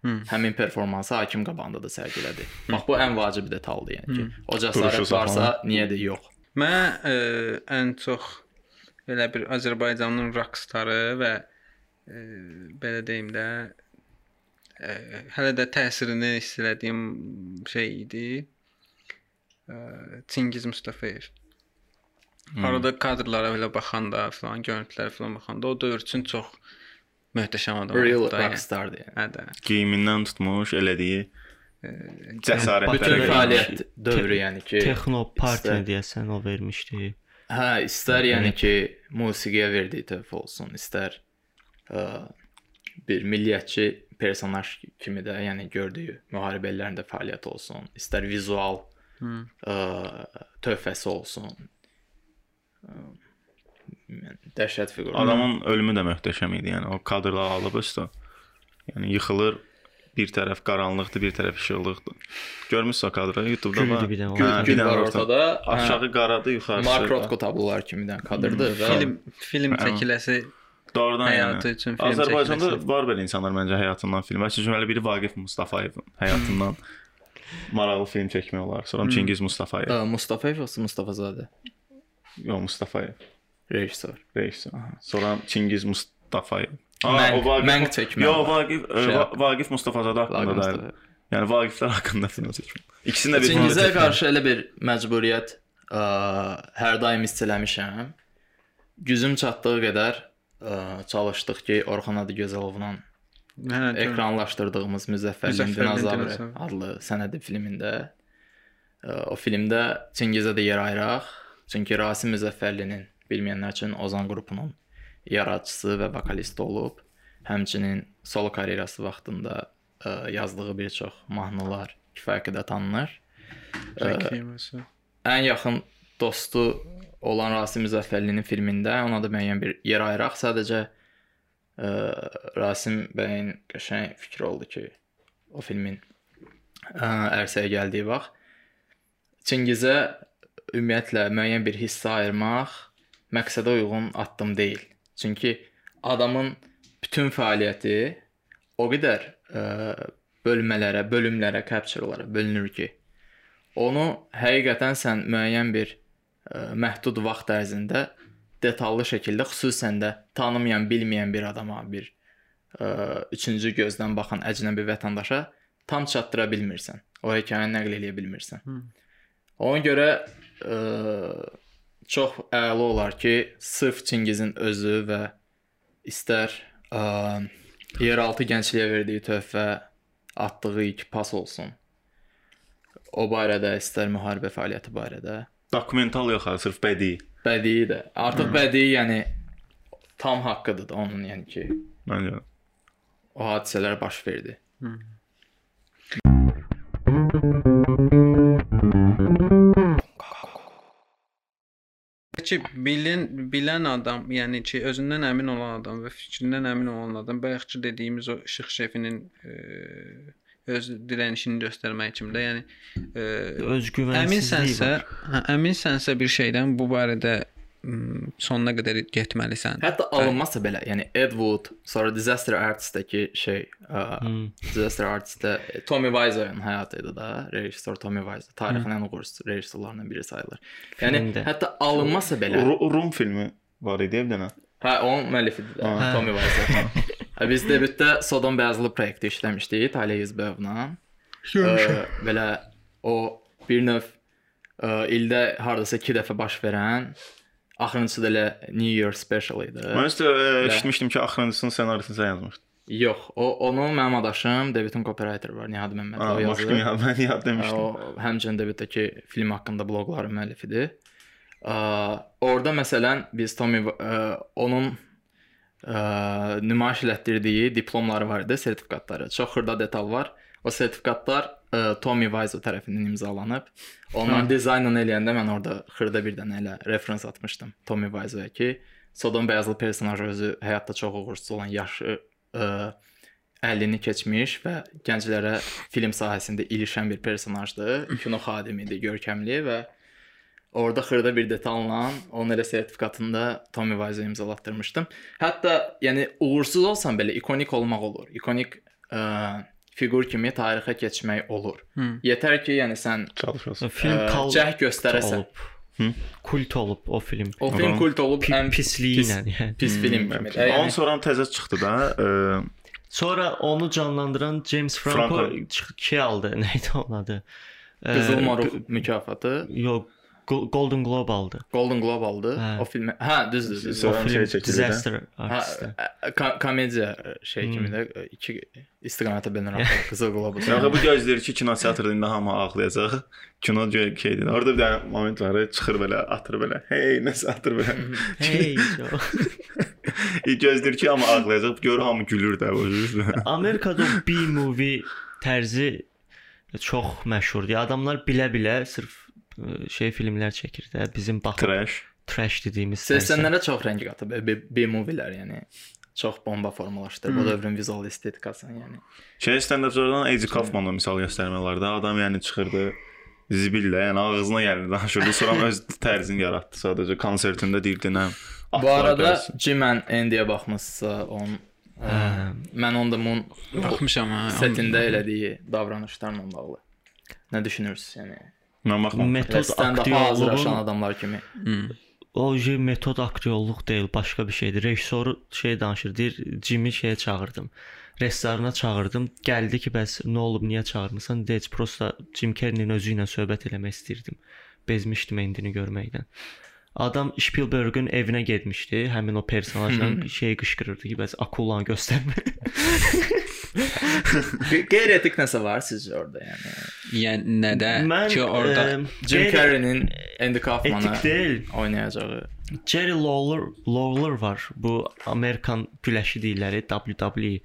Hı. Həmin performansı hakim qabağında da sərgilədi. Bax bu ən vacib detaldır yəni ki, o Duruşu cəsarət varsa saxlamaq. niyə də yox? Mən ə, ən çox belə bir Azərbaycanın rockstarı və ə, belə deyim də ə, hələ də təsirini hiss etdiyim şey idi. Ə, Çingiz Mustafayev. Arada kadrlara belə baxanda falan, görüntülərə falan baxanda o dövr üçün çox möhtəşəm adam. Real oldu da, yəni. rockstardır yəni. Hə də. Geyimindən tutmuş elədiyi cəsarət Bütün fəaliyyət dövrü yəni ki, Texno parti istər- deyəsən o vermişdi. Hə, istər yəni ki, musiqiyə verdiyi töhfə olsun, istər ə, bir milliyyətçi personaj kimi də, yəni gördüyü müharibə illərində fəaliyyət olsun, istər vizual Hı. ə, töhfəsi olsun. Ə, mən- Dəhşət fiqur. Adamın ölümü də möhtəşəm idi. Yəni o kadrlar alıb üstə. Yəni yıxılır. Bir tərəf qaranlıqdır, bir tərəf işıqlıqdır. Görmüsüz o kadrı YouTube-da var. bir dənə o. gül, Hə, gül bir dənə var orta- ortada. Hə, Aşağı qaradır, yuxarısı. Mark Rothko tablolar kimidən kadrdır və Film film Hə. çəkiləsi Doğrudan həyatı yəni. üçün film Azərbaycanda çəkiləsi. var belə insanlar məncə həyatından film. Məsələn, belə biri Vaqif Mustafayevin həyatından maraqlı film çəkmək olar. Sonra Çingiz Mustafayev. ə, Mustafayev yoxsa Mustafazadə? Yox, Mustafayev. Rejissor. Rejissor. Sonra Çingiz Mustafayev. Məng- Məng çəkmə Yox, olar. Vaqif ə, Şey Va- yap. Vaqif Mustafazadə haqqında Vaqif da. Yəni Vaqiflər haqqında film çəkmək. İkisini də bir Çingizə çəkmək. qarşı elə bir məcburiyyət ə, hər daim hiss eləmişəm. Gücüm çatdığı qədər ə, çalışdıq ki, Orxan Adıgözəlovla Hə, gör- ekranlaşdırdığımız Müzəffərlin Dinozavr Dinozavr. adlı sənədi filmində ə, o filmdə Çingizə də yer ayıraq. Çünki Rasim Müzəffərlinin bilməyənlər üçün Ozan qrupunun yaradıcısı və vokalisti olub. Həmçinin solo karyerası vaxtında ə, yazdığı bir çox mahnılar kifayət qədər tanınır. Çəkilməsi. Ən yaxın dostu olan Rasim Müzəffərlinin filmində ona da müəyyən bir yer ayıraq. Sadəcə ə, Rasim bəyin qəşəng fikri oldu ki, o filmin ə, ərsəyə gəldiyi vaxt Çingizə ümumiyyətlə müəyyən bir hissə ayırmaq məqsədə uyğun addım deyil. Çünki adamın bütün fəaliyyəti o qədər ə, bölmələrə, bölümlərə, capture-lara bölünür ki, onu həqiqətən sən müəyyən bir məhdud vaxt ərzində detallı şəkildə xüsusən də tanımayan, bilməyən bir adama, bir ə, üçüncü gözdən baxan əcnəbi vətəndaşa tam çatdıra bilmirsən. O hekayəni nəql edə bilmirsən. Hı. Ona görə ə, çox əla olar ki, sırf Çingizin özü və istər ə, yeraltı gəncliyə verdiyi töhfə, atdığı ilk pas olsun. O barədə, istər müharibə fəaliyyəti barədə Dokumental yox, ha, sırf bədii. bədii də. Artıq bədii, yəni tam haqqıdır da onun, yəni ki, Məncə. o hadisələr baş verdi. Ki bilən bilən adam, yəni ki özündən əmin olan adam və fikrindən əmin olan adam bayaqçı dediyimiz o işıq şefinin e, öz dirənişini göstərmək kimi də, yəni e, Özgüvənsizlik əminsənsə, hə, əminsənsə bir şeydən bu barədə sonuna qədər getməlisən. Hətta alınmasa belə, yəni Ed Wood, sonra Disaster Artist-dəki şey, ə, Hmm. Disaster Artist-də e, Tommy Wiseau'nun həyatı idi da, rejissor Tommy Wiseau. Tarixin ən uğursuz rejissorlarından biri sayılır. Yəni Filmdə. hətta alınmasa belə, Ru- Rum filmi var idi bir dənə. hə onun müəllifidir. Tommy Wiseau. Hə, biz debütdə Sodom Bəyazlı proyekti işləmişdik Talya Yüzbəyovla. Belə o bir növ ə, ildə hardasa 2 dəfə baş verən axırıncısı da elə New Year special idi. Mən isə e, eşitmişdim ki, axırıncısının ssenarisini sən yazmışdın. Yox, o onu mənim adaşım Davidin Copywriter var, Nihad Məmmədov yazır. Başqa ya mən Ə, demişdim. O həmçinin Daviddəki film haqqında bloqların müəllifidir. Ə, orada məsələn biz Tommy ə, onun ə, nümayiş etdirdiyi diplomları var idi, sertifikatları. Çox xırda detal var. O sertifikatlar ə, Tommy Wiseau tərəfindən imzalanıb. Onların dizaynını eləyəndə mən orada xırda bir dənə elə referens atmışdım Tommy Wiseau-ya ki, Sodom bəyazlı personaj özü həyatda çox uğursuz olan yaşı ə, 50-ni keçmiş və gənclərə film sahəsində ilişən bir personajdır. Kino xadimidir, görkəmli və orada xırda bir detalla onun elə sertifikatında Tommy Wiseau imzalatdırmışdım. Hətta yəni uğursuz olsan belə ikonik olmaq olur. İkonik ə, fiqur kimi tarixə keçmək olur. Hı. Yetər ki, yəni sən Çalışasın. Film ə, kal cəhd göstərəsən. olub. Kult olub o film. O film Aha. kult olub Pi ən pisliyi ilə, yəni. pis film kimi. də. Onun Yəni, sonra təzə çıxdı da, e, Sonra onu canlandıran James Franco, Franco. şey aldı. Neydi onun adı? Ə, Qızıl Maruq G- mükafatı Yox, Golden Globe aldı. Golden Globe aldı. Hə. O film. Hə, düzdür. düzdür. Sonra O şey film çəkildi də. Disaster Hə, Artist. ə, ko- komediya şey Hmm. kimi də ə, iki istiqamətə bölünür Qızıl Globe. Yaxı bu gözləyir ki, kino teatrında indi hamı ağlayacaq. Kino şeydir. Orada bir dənə moment var, çıxır belə, atır belə. Hey, nəsə atır belə. Hey, Joe. İlk gözləyir ki, hamı ağlayacaq. Görür hamı gülür də. Amerikada o B-movie tərzi çox məşhurdur. Adamlar bilə-bilə sırf şey filmlər çəkir də. Bizim bax Trash. trash dediyimiz. 80-lərə çox rəng qatıb e, B-movielər, yəni çox bomba formalaşdırıb. Bu dövrün vizual estetikasını, yəni. Şey stand-upçılardan Age Kaufman'da misal göstərmək olar da. Adam yəni çıxırdı zibillə, yəni ağzına gəldi danışırdı. Sonra öz tərzini yaratdı sadəcə konsertində deyirdi nə. Bu arada Jim and Andy-yə baxmısınızsa, onun ə, mən onda Moon Baxmışam ha. setində elədiyi davranışlarla bağlı. Nə düşünürsüz, yəni? Mən baxmam. metod hazırlaşan aktyorluğun adamlar kimi. o şey metod aktyorluq deyil, başqa bir şeydir. Rejissoru şey danışır, deyir, Jimmy şeyə çağırdım. Restorana çağırdım. Gəldi ki, bəs nə olub, niyə çağırmısan? Deyir, prosta Jim Carrey-nin özü ilə söhbət eləmək istirdim. Bezmişdim endini görməkdən. Adam Spielberg'ün evinə getmişdi. Həmin o personajla şey qışqırırdı ki, bəs akulanı göstərmə. Qeyri-etik nəsə var sizcə orada, yəni? Yəni nədə Mən ki orada ə, Jim Carrey-nin Andy deyil. oynayacağı. Jerry Lawler Lawler var. Bu Amerikan güləşi deyirlər, WWE.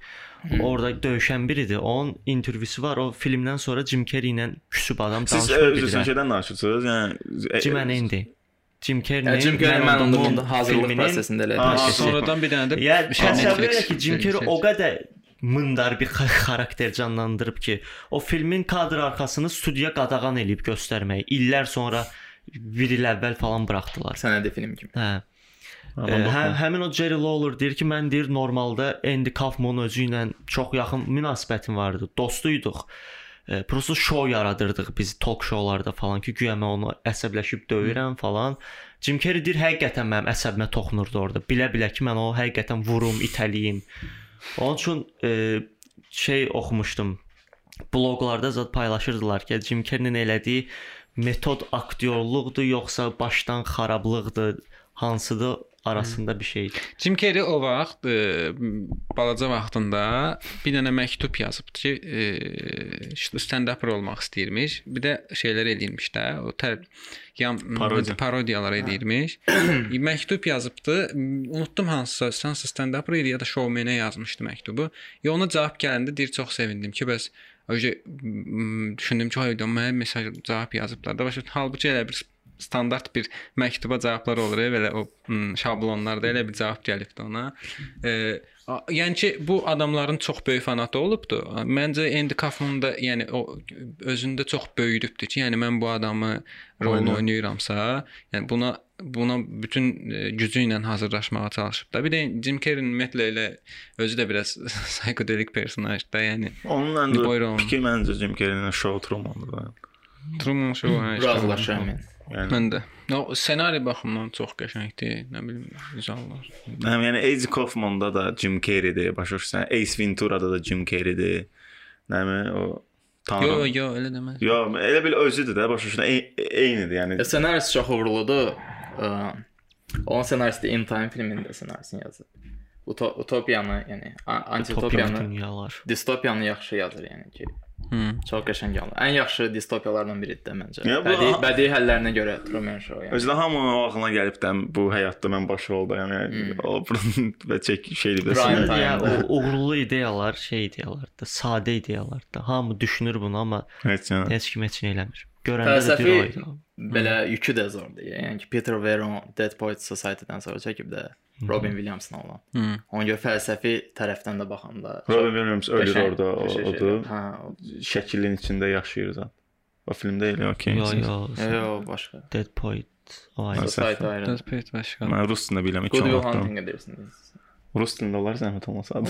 Orada döyüşən biridir. Onun intervyusu var. O filmdən sonra Jim Carrey ilə küsüb adam Siz danışır özünüz bilirəm. şeydən danışırsınız, yəni Jim and Andy. Jim Carrey. Yəni Jim Carrey mən onda bunda hazırlıq prosesində sonra- sonradan bir dənə də Ya şey, təsəvvür Netflix elə ki, Jim Carrey o qədər mındar bir xa- xarakter canlandırıb ki, o filmin kadr arxasını studiya qadağan eləyib göstərməyi. İllər sonra bir il əvvəl falan buraxdılar. Sənədi film kimi. Hə. Adam Ə, hə, baxmam. həmin o Jerry Lawler deyir ki, mən deyir normalda Andy Kaufman özü ilə çox yaxın münasibətim vardı. Dostuyduq. E, prosta şou yaradırdıq biz talk showlarda falan ki, güya mən onu əsəbləşib döyürəm falan. Jim Carrey deyir, həqiqətən mənim əsəbimə toxunurdu orada. Bilə-bilə ki, mən onu həqiqətən vurum, itəliyim. Onun üçün e, şey oxumuşdum. Bloqlarda zət paylaşırdılar ki, Jim Carrey-nin elədiyi metod aktyorluqdur yoxsa başdan xarablıqdır, hansıdır arasında bir şeydir. Jim Carrey o vaxt e, balaca vaxtında bir dənə məktub yazıbdı ki, e, stand-up olmaq istəyirmiş. Bir də şeylər eləyirmiş də, o tər yan Parodiya. parodiyalar edirmiş. E, məktub yazıbdı. Unutdum hansısa, sansa stand-up ya da showman-ə yazmışdı məktubu. Ya ona cavab gələndə deyir çox sevindim ki, bəs Öcə düşündüm ki, hayda mənə mesaj cavab yazıblar da. Başa halbuki elə bir standart bir məktuba cavablar olur, e, belə o m, şablonlarda elə bir cavab gəlibdi ona. E, yəni ki, bu adamların çox böyük fanatı olubdu. Məncə Andy Kaufman da yəni o özündə çox böyüdübdür ki, yəni mən bu adamı rolunu oynayıramsa, yəni buna buna bütün e, gücü ilə hazırlaşmağa çalışıb da. Bir də Jim Carrey ümumiyyətlə elə özü də biraz psixodelik personajdır da, yəni Onun Buyurun. məncə fikir məncə Jim Carrey-nin show Truman'dır da. Truman Show işte. Razılaşıram mən. Yəni Mən də. O ssenari baxımından çox qəşəngdir, nə bilim, vizuallar. Həm yəni Ace Kaufman-da da Jim Carrey-dir, başa düşürsən? Ace Ventura-da da Jim Carrey-dir. Nəmi o Tanrı. Yo, yo, elə deməz. Yo, elə bil özüdür də, başa düşürsən? Ey- Eynidir, yəni. E, Ssenarist çox uğurludur. Ə, Onun ssenaristi In Time filmində ssenarisini yazıb. uto- utopiyanı, yəni a- Topik antitopiyanı, dünyalar. distopiyanı yaxşı yazır, yəni ki. Hı. Çox qəşəng yazır. Ən yaxşı distopiyalardan biridir də məncə. Ya bu- Bədii bədii həllərinə görə Truman Show yəni. Özdə hamının ağlına gəlib də bu həyatda mən başroldayam. Yəni o və çək şeydir də. Ya o uğurlu ideyalar, şey ideyalardır, sadə ideyalardır. Hamı düşünür bunu, amma Heç heç kim heç nə eləmir. Görəndə də bir Fəlsəfi oydu. belə yükü də zordur. Yəni ki Peter Veron Dead Poets Society-dən sonra çəkib də Robin Williams'la olan. Hı. Ona görə fəlsəfi tərəfdən də baxanda Robin Williams ölür qəşəng- orada, o- qəşəng odur. Hə, Şəklin içində yaşayır zət. O filmdə elə okey. Yo yo. Yox, başqa. Dead. Fəlsəfi. Society. Biraz peyt başqa. Mən rus dilində bilmirəm Good Will iki Hunting edirsiniz. Rus dilində olar zəhmət olmasa.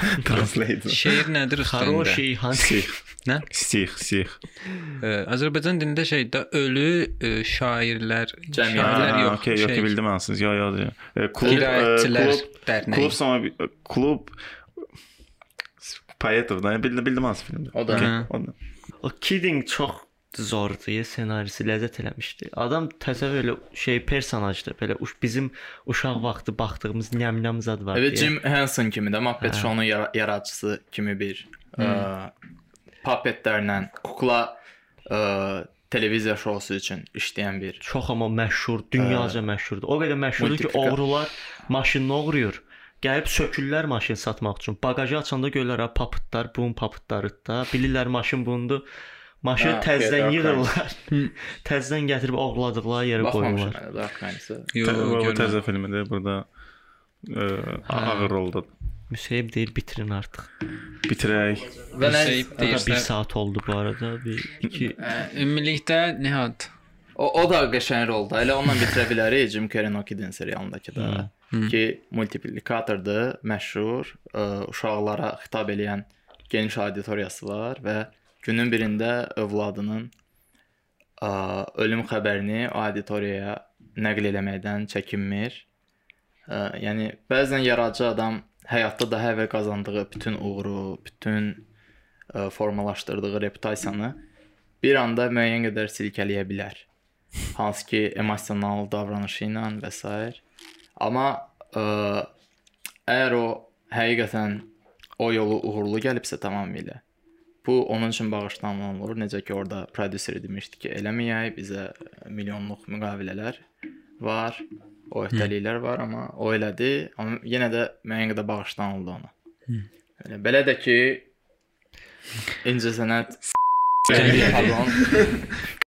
Translate. Şeir nədir üstündə? Хороший Hansi. Six, six. Ə, Azərbaycan dilində şeydə ölü ə, şairlər, Cəmiyyət. şairlər Ha, yox. okey, yox ki bildim ansız. Yo, yo. yo. E, Klub, e, Qiraətçilər klub, dərnəyi. klub sama bir- klub Payetov da bildim bildim hansı filmdir. O da. Okey, Hə. o da. O Kidding çox zordur, ya, ssenarisi ləzzət eləmişdi. Adam təsəvvür elə şey personajdır. Belə uş bizim uşaq vaxtı baxdığımız nyam-nyam zad var. Evet. Jim Henson kimi də Muppet Hə. Show-nun yara- yaradıcısı kimi bir ə, puppetlərlə kukla ə, televiziya şousu üçün işləyən bir çox amma məşhur, dünyaca məşhurdur. O qədər məşhurdur ki, oğrular maşınını oğruyur. Gəlib sökürlər maşın satmaq üçün. Baqajı açanda görürlər ha papıtlar, bunun papıtları da. Bilirlər maşın bundur. Maşını Ha, təzədən yığırlar. təzədən gətirib oğladıqları yerə qoyurlar. Knight-ı. Yox, o təzə filmidir burada. E, ağır rolda. Müseyib deyir bitirin artıq. Bitirək. Və O da 1 deyirsə, saat oldu bu arada. Bir 2 ə, ümumilikdə Nihat o, o da qəşəng rolda. Elə onunla bitirə bilərik Jim Carrey No Kidding serialındakı da. Ki multiplikatordur, məşhur, ə, uşaqlara xitab edən geniş auditoriyası var və günün birində övladının ə, ölüm xəbərini auditoriyaya nəql eləməkdən çəkinmir. Ə, yəni bəzən yaradıcı adam həyatda daha əvvəl qazandığı bütün uğuru, bütün ə, formalaşdırdığı reputasiyanı bir anda müəyyən qədər silkələyə bilər. Hansı ki, emosional davranışı ilə və s. Amma ə, əgər o həqiqətən o yolu uğurlu gəlibsə tamamilə bu onun üçün bağışlanmalı olur. Necə ki, orada prodüser demişdi ki, eləməyək, bizə milyonluq müqavilələr var, o öhdəliklər var, amma o elədi, amma yenə də müəyyən qədər bağışlanıldı ona. Belə, belə də ki, incəsənət Pardon.